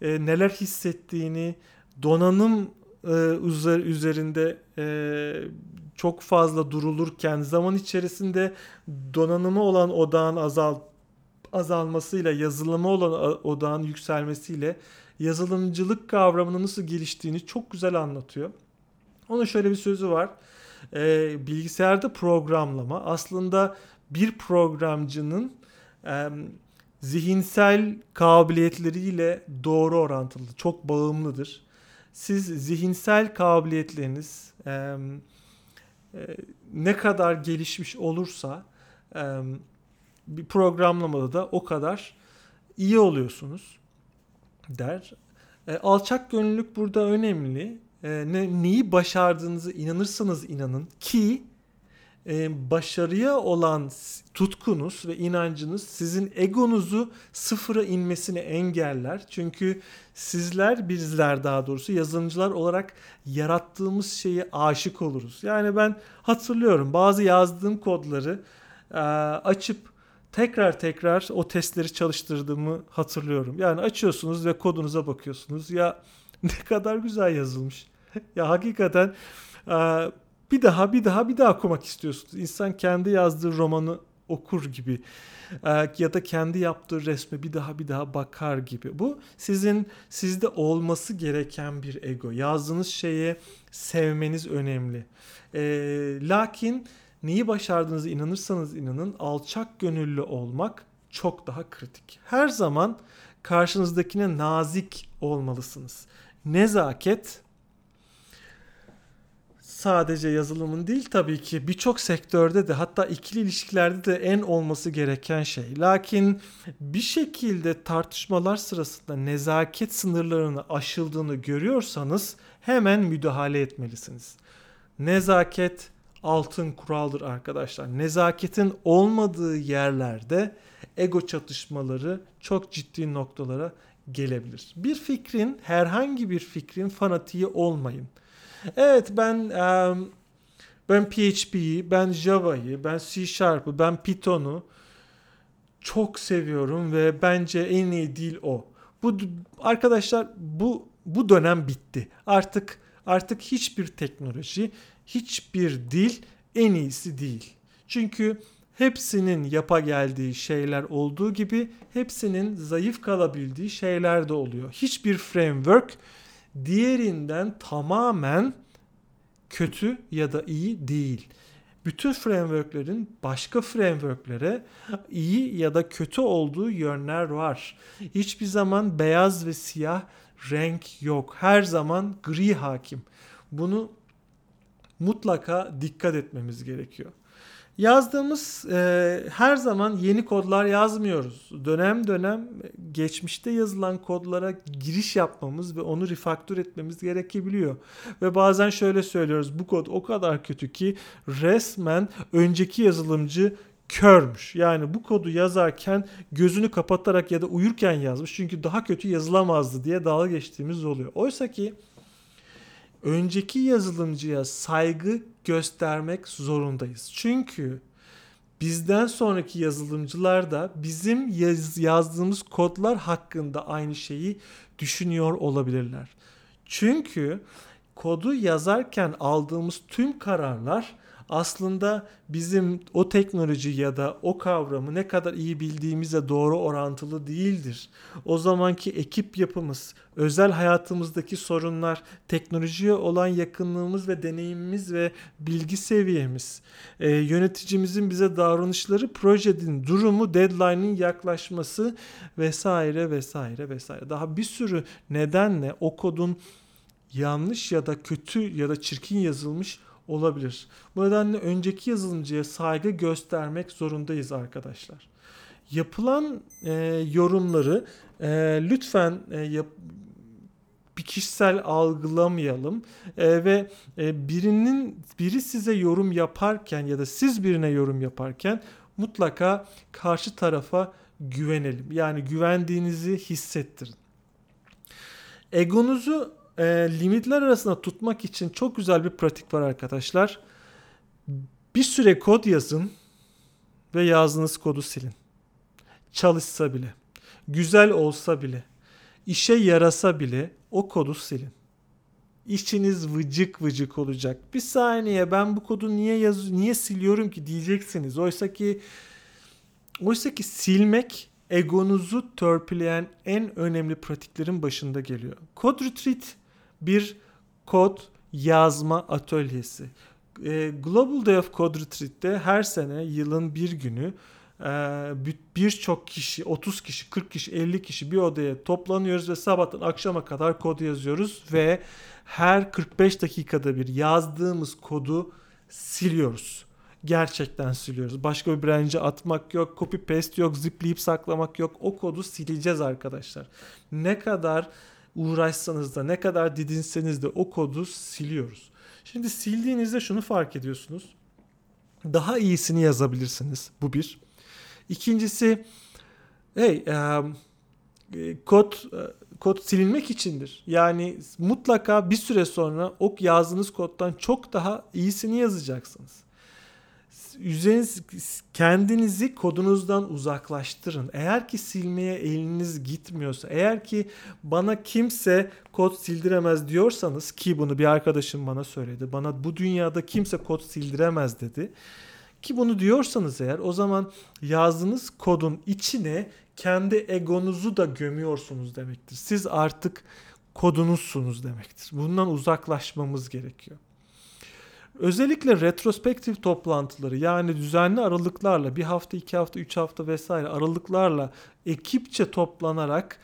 e, neler hissettiğini, donanım e, üzerinde e, çok fazla durulurken zaman içerisinde donanımı olan odağın azal azalmasıyla yazılıma olan odağın yükselmesiyle yazılımcılık kavramının nasıl geliştiğini çok güzel anlatıyor. Onun şöyle bir sözü var. E, bilgisayarda programlama aslında bir programcının e, zihinsel kabiliyetleriyle doğru orantılı, çok bağımlıdır. Siz zihinsel kabiliyetleriniz e, e, ne kadar gelişmiş olursa e, bir programlamada da o kadar iyi oluyorsunuz der. E, alçak gönüllülük burada önemli. E, ne, neyi başardığınızı inanırsanız inanın ki e, başarıya olan tutkunuz ve inancınız sizin egonuzu sıfıra inmesini engeller. Çünkü sizler bizler daha doğrusu yazılımcılar olarak yarattığımız şeye aşık oluruz. Yani ben hatırlıyorum bazı yazdığım kodları e, açıp tekrar tekrar o testleri çalıştırdığımı hatırlıyorum. Yani açıyorsunuz ve kodunuza bakıyorsunuz. Ya ne kadar güzel yazılmış. ya hakikaten bir daha bir daha bir daha okumak istiyorsunuz. İnsan kendi yazdığı romanı okur gibi ya da kendi yaptığı resme bir daha bir daha bakar gibi. Bu sizin sizde olması gereken bir ego. Yazdığınız şeye sevmeniz önemli. E, lakin neyi başardığınızı inanırsanız inanın alçak gönüllü olmak çok daha kritik. Her zaman karşınızdakine nazik olmalısınız. Nezaket sadece yazılımın değil tabii ki birçok sektörde de hatta ikili ilişkilerde de en olması gereken şey. Lakin bir şekilde tartışmalar sırasında nezaket sınırlarını aşıldığını görüyorsanız hemen müdahale etmelisiniz. Nezaket altın kuraldır arkadaşlar. Nezaketin olmadığı yerlerde ego çatışmaları çok ciddi noktalara gelebilir. Bir fikrin herhangi bir fikrin fanatiği olmayın. Evet ben ben PHP'yi, ben Java'yı, ben C Sharp'ı, ben Python'u çok seviyorum ve bence en iyi dil o. Bu arkadaşlar bu bu dönem bitti. Artık artık hiçbir teknoloji, hiçbir dil en iyisi değil. Çünkü hepsinin yapa geldiği şeyler olduğu gibi hepsinin zayıf kalabildiği şeyler de oluyor. Hiçbir framework diğerinden tamamen kötü ya da iyi değil. Bütün frameworklerin başka frameworklere iyi ya da kötü olduğu yönler var. Hiçbir zaman beyaz ve siyah renk yok. Her zaman gri hakim. Bunu mutlaka dikkat etmemiz gerekiyor. Yazdığımız e, her zaman yeni kodlar yazmıyoruz. Dönem dönem geçmişte yazılan kodlara giriş yapmamız ve onu refaktör etmemiz gerekebiliyor. Ve bazen şöyle söylüyoruz bu kod o kadar kötü ki resmen önceki yazılımcı körmüş. Yani bu kodu yazarken gözünü kapatarak ya da uyurken yazmış. Çünkü daha kötü yazılamazdı diye dalga geçtiğimiz oluyor. Oysa ki önceki yazılımcıya saygı göstermek zorundayız. Çünkü bizden sonraki yazılımcılar da bizim yaz, yazdığımız kodlar hakkında aynı şeyi düşünüyor olabilirler. Çünkü kodu yazarken aldığımız tüm kararlar aslında bizim o teknoloji ya da o kavramı ne kadar iyi bildiğimize doğru orantılı değildir. O zamanki ekip yapımız, özel hayatımızdaki sorunlar, teknolojiye olan yakınlığımız ve deneyimimiz ve bilgi seviyemiz, e, yöneticimizin bize davranışları, projenin durumu, deadline'ın yaklaşması vesaire vesaire vesaire. Daha bir sürü nedenle o kodun yanlış ya da kötü ya da çirkin yazılmış olabilir. Bu nedenle önceki yazılımcıya saygı göstermek zorundayız arkadaşlar. Yapılan e, yorumları e, lütfen e, yap, bir kişisel algılamayalım e, ve e, birinin biri size yorum yaparken ya da siz birine yorum yaparken mutlaka karşı tarafa güvenelim. Yani güvendiğinizi hissettirin. Egonuzu e, limitler arasında tutmak için çok güzel bir pratik var arkadaşlar. Bir süre kod yazın ve yazdığınız kodu silin. Çalışsa bile, güzel olsa bile, işe yarasa bile o kodu silin. İşiniz vıcık vıcık olacak. Bir saniye ben bu kodu niye yaz niye siliyorum ki diyeceksiniz. Oysa ki oysa ki silmek egonuzu törpüleyen en önemli pratiklerin başında geliyor. Code Retreat bir kod yazma atölyesi. E, Global Day of Code Retreat'te her sene yılın bir günü e, birçok kişi 30 kişi 40 kişi 50 kişi bir odaya toplanıyoruz ve sabahtan akşama kadar kod yazıyoruz ve her 45 dakikada bir yazdığımız kodu siliyoruz gerçekten siliyoruz. Başka bir branch'e atmak yok, copy paste yok, zipleyip saklamak yok. O kodu sileceğiz arkadaşlar. Ne kadar uğraşsanız da ne kadar didinseniz de o kodu siliyoruz. Şimdi sildiğinizde şunu fark ediyorsunuz. Daha iyisini yazabilirsiniz. Bu bir. İkincisi hey um, kod kod silinmek içindir. Yani mutlaka bir süre sonra o yazdığınız koddan çok daha iyisini yazacaksınız üzeriniz kendinizi kodunuzdan uzaklaştırın. Eğer ki silmeye eliniz gitmiyorsa, eğer ki bana kimse kod sildiremez diyorsanız ki bunu bir arkadaşım bana söyledi. Bana bu dünyada kimse kod sildiremez dedi. Ki bunu diyorsanız eğer o zaman yazdığınız kodun içine kendi egonuzu da gömüyorsunuz demektir. Siz artık kodunuzsunuz demektir. Bundan uzaklaşmamız gerekiyor. Özellikle retrospektif toplantıları yani düzenli aralıklarla bir hafta, iki hafta, üç hafta vesaire aralıklarla ekipçe toplanarak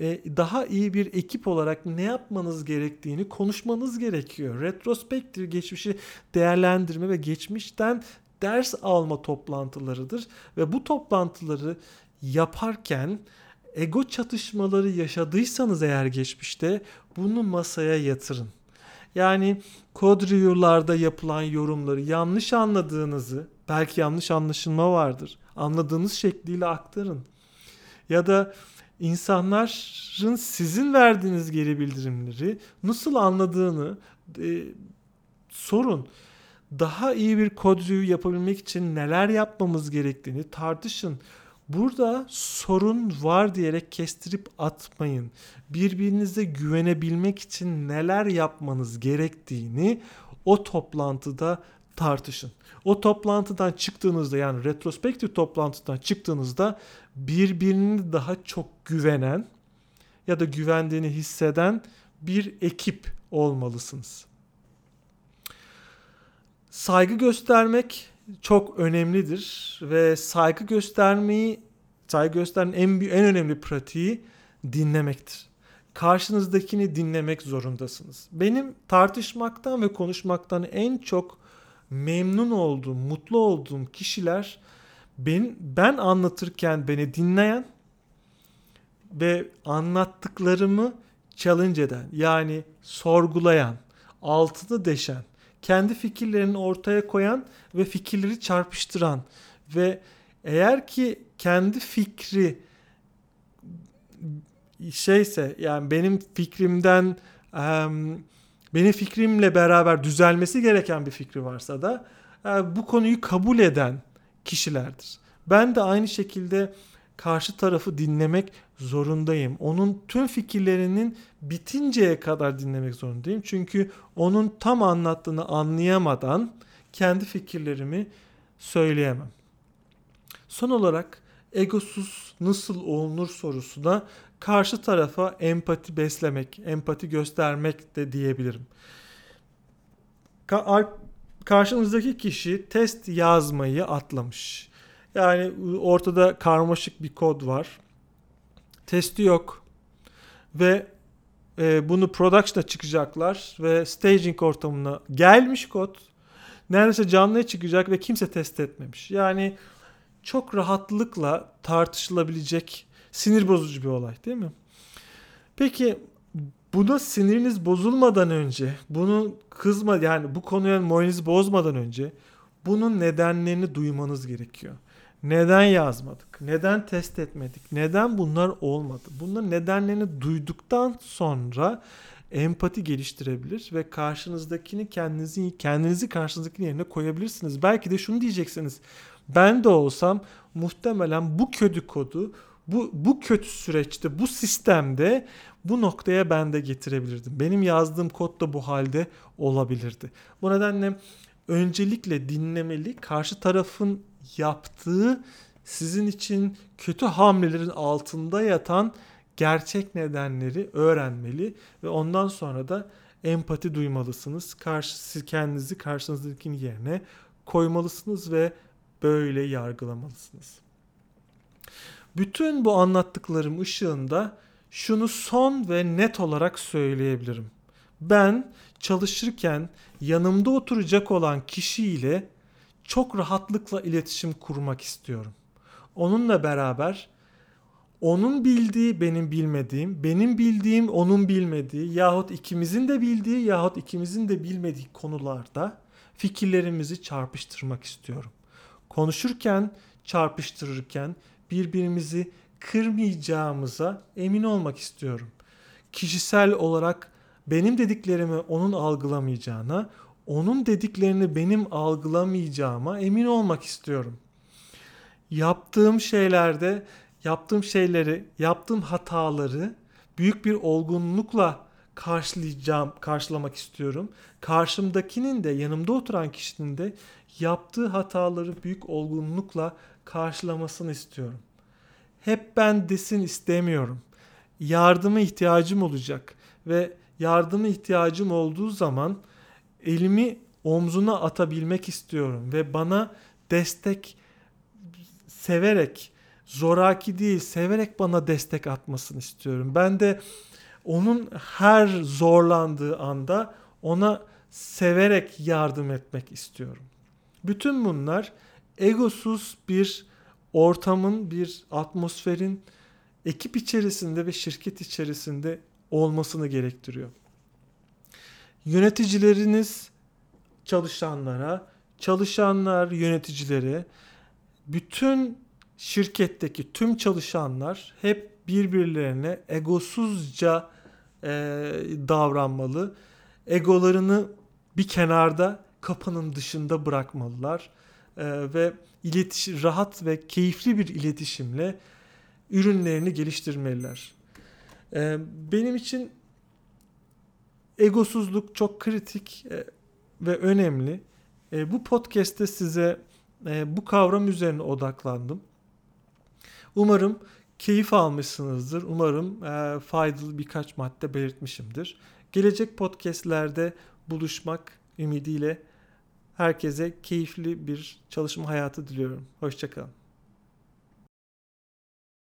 e, daha iyi bir ekip olarak ne yapmanız gerektiğini konuşmanız gerekiyor. Retrospektif geçmişi değerlendirme ve geçmişten ders alma toplantılarıdır ve bu toplantıları yaparken ego çatışmaları yaşadıysanız eğer geçmişte bunu masaya yatırın. Yani kod review'larda yapılan yorumları yanlış anladığınızı, belki yanlış anlaşılma vardır. Anladığınız şekliyle aktarın. Ya da insanların sizin verdiğiniz geri bildirimleri nasıl anladığını e, sorun. Daha iyi bir kod review yapabilmek için neler yapmamız gerektiğini tartışın. Burada sorun var diyerek kestirip atmayın. Birbirinize güvenebilmek için neler yapmanız gerektiğini o toplantıda tartışın. O toplantıdan çıktığınızda yani retrospektif toplantıdan çıktığınızda birbirini daha çok güvenen ya da güvendiğini hisseden bir ekip olmalısınız. Saygı göstermek çok önemlidir ve saygı göstermeyi saygı gösteren en en önemli pratiği dinlemektir. Karşınızdakini dinlemek zorundasınız. Benim tartışmaktan ve konuşmaktan en çok memnun olduğum, mutlu olduğum kişiler ben, ben anlatırken beni dinleyen ve anlattıklarımı challenge eden yani sorgulayan, altını deşen, kendi fikirlerini ortaya koyan ve fikirleri çarpıştıran ve eğer ki kendi fikri şeyse yani benim fikrimden benim fikrimle beraber düzelmesi gereken bir fikri varsa da bu konuyu kabul eden kişilerdir. Ben de aynı şekilde karşı tarafı dinlemek zorundayım. Onun tüm fikirlerinin bitinceye kadar dinlemek zorundayım. Çünkü onun tam anlattığını anlayamadan kendi fikirlerimi söyleyemem. Son olarak egosuz nasıl olunur sorusuna karşı tarafa empati beslemek, empati göstermek de diyebilirim. Ka- karşınızdaki kişi test yazmayı atlamış. Yani ortada karmaşık bir kod var. Testi yok. Ve e, bunu production'a çıkacaklar ve staging ortamına gelmiş kod. Neredeyse canlıya çıkacak ve kimse test etmemiş. Yani çok rahatlıkla tartışılabilecek sinir bozucu bir olay değil mi? Peki buna siniriniz bozulmadan önce, bunu kızma yani bu konuya moralinizi bozmadan önce bunun nedenlerini duymanız gerekiyor. Neden yazmadık? Neden test etmedik? Neden bunlar olmadı? Bunların nedenlerini duyduktan sonra empati geliştirebilir ve karşınızdakini kendinizi kendinizi karşınızdakinin yerine koyabilirsiniz. Belki de şunu diyeceksiniz. Ben de olsam muhtemelen bu kötü kodu bu bu kötü süreçte bu sistemde bu noktaya ben de getirebilirdim. Benim yazdığım kod da bu halde olabilirdi. Bu nedenle öncelikle dinlemeli, karşı tarafın yaptığı sizin için kötü hamlelerin altında yatan gerçek nedenleri öğrenmeli ve ondan sonra da empati duymalısınız. Karşı, kendinizi karşınızdakinin yerine koymalısınız ve böyle yargılamalısınız. Bütün bu anlattıklarım ışığında şunu son ve net olarak söyleyebilirim. Ben çalışırken yanımda oturacak olan kişiyle çok rahatlıkla iletişim kurmak istiyorum. Onunla beraber onun bildiği benim bilmediğim, benim bildiğim onun bilmediği yahut ikimizin de bildiği yahut ikimizin de bilmediği konularda fikirlerimizi çarpıştırmak istiyorum. Konuşurken, çarpıştırırken birbirimizi kırmayacağımıza emin olmak istiyorum. Kişisel olarak benim dediklerimi onun algılamayacağına, onun dediklerini benim algılamayacağıma emin olmak istiyorum. Yaptığım şeylerde, yaptığım şeyleri, yaptığım hataları büyük bir olgunlukla karşılayacağım, karşılamak istiyorum. Karşımdakinin de yanımda oturan kişinin de yaptığı hataları büyük olgunlukla karşılamasını istiyorum. Hep ben desin istemiyorum. Yardıma ihtiyacım olacak ve yardıma ihtiyacım olduğu zaman elimi omzuna atabilmek istiyorum ve bana destek severek zoraki değil severek bana destek atmasını istiyorum. Ben de onun her zorlandığı anda ona severek yardım etmek istiyorum. Bütün bunlar egosuz bir ortamın, bir atmosferin ekip içerisinde ve şirket içerisinde olmasını gerektiriyor. Yöneticileriniz çalışanlara, çalışanlar yöneticilere, bütün şirketteki tüm çalışanlar hep birbirlerine egosuzca e, davranmalı. Egolarını bir kenarda kapının dışında bırakmalılar e, ve iletiş rahat ve keyifli bir iletişimle ürünlerini geliştirmeliler. E, benim için egosuzluk çok kritik e, ve önemli. E, bu podcast'te size e, bu kavram üzerine odaklandım. Umarım keyif almışsınızdır. Umarım faydalı birkaç madde belirtmişimdir. Gelecek podcastlerde buluşmak ümidiyle herkese keyifli bir çalışma hayatı diliyorum. Hoşçakalın.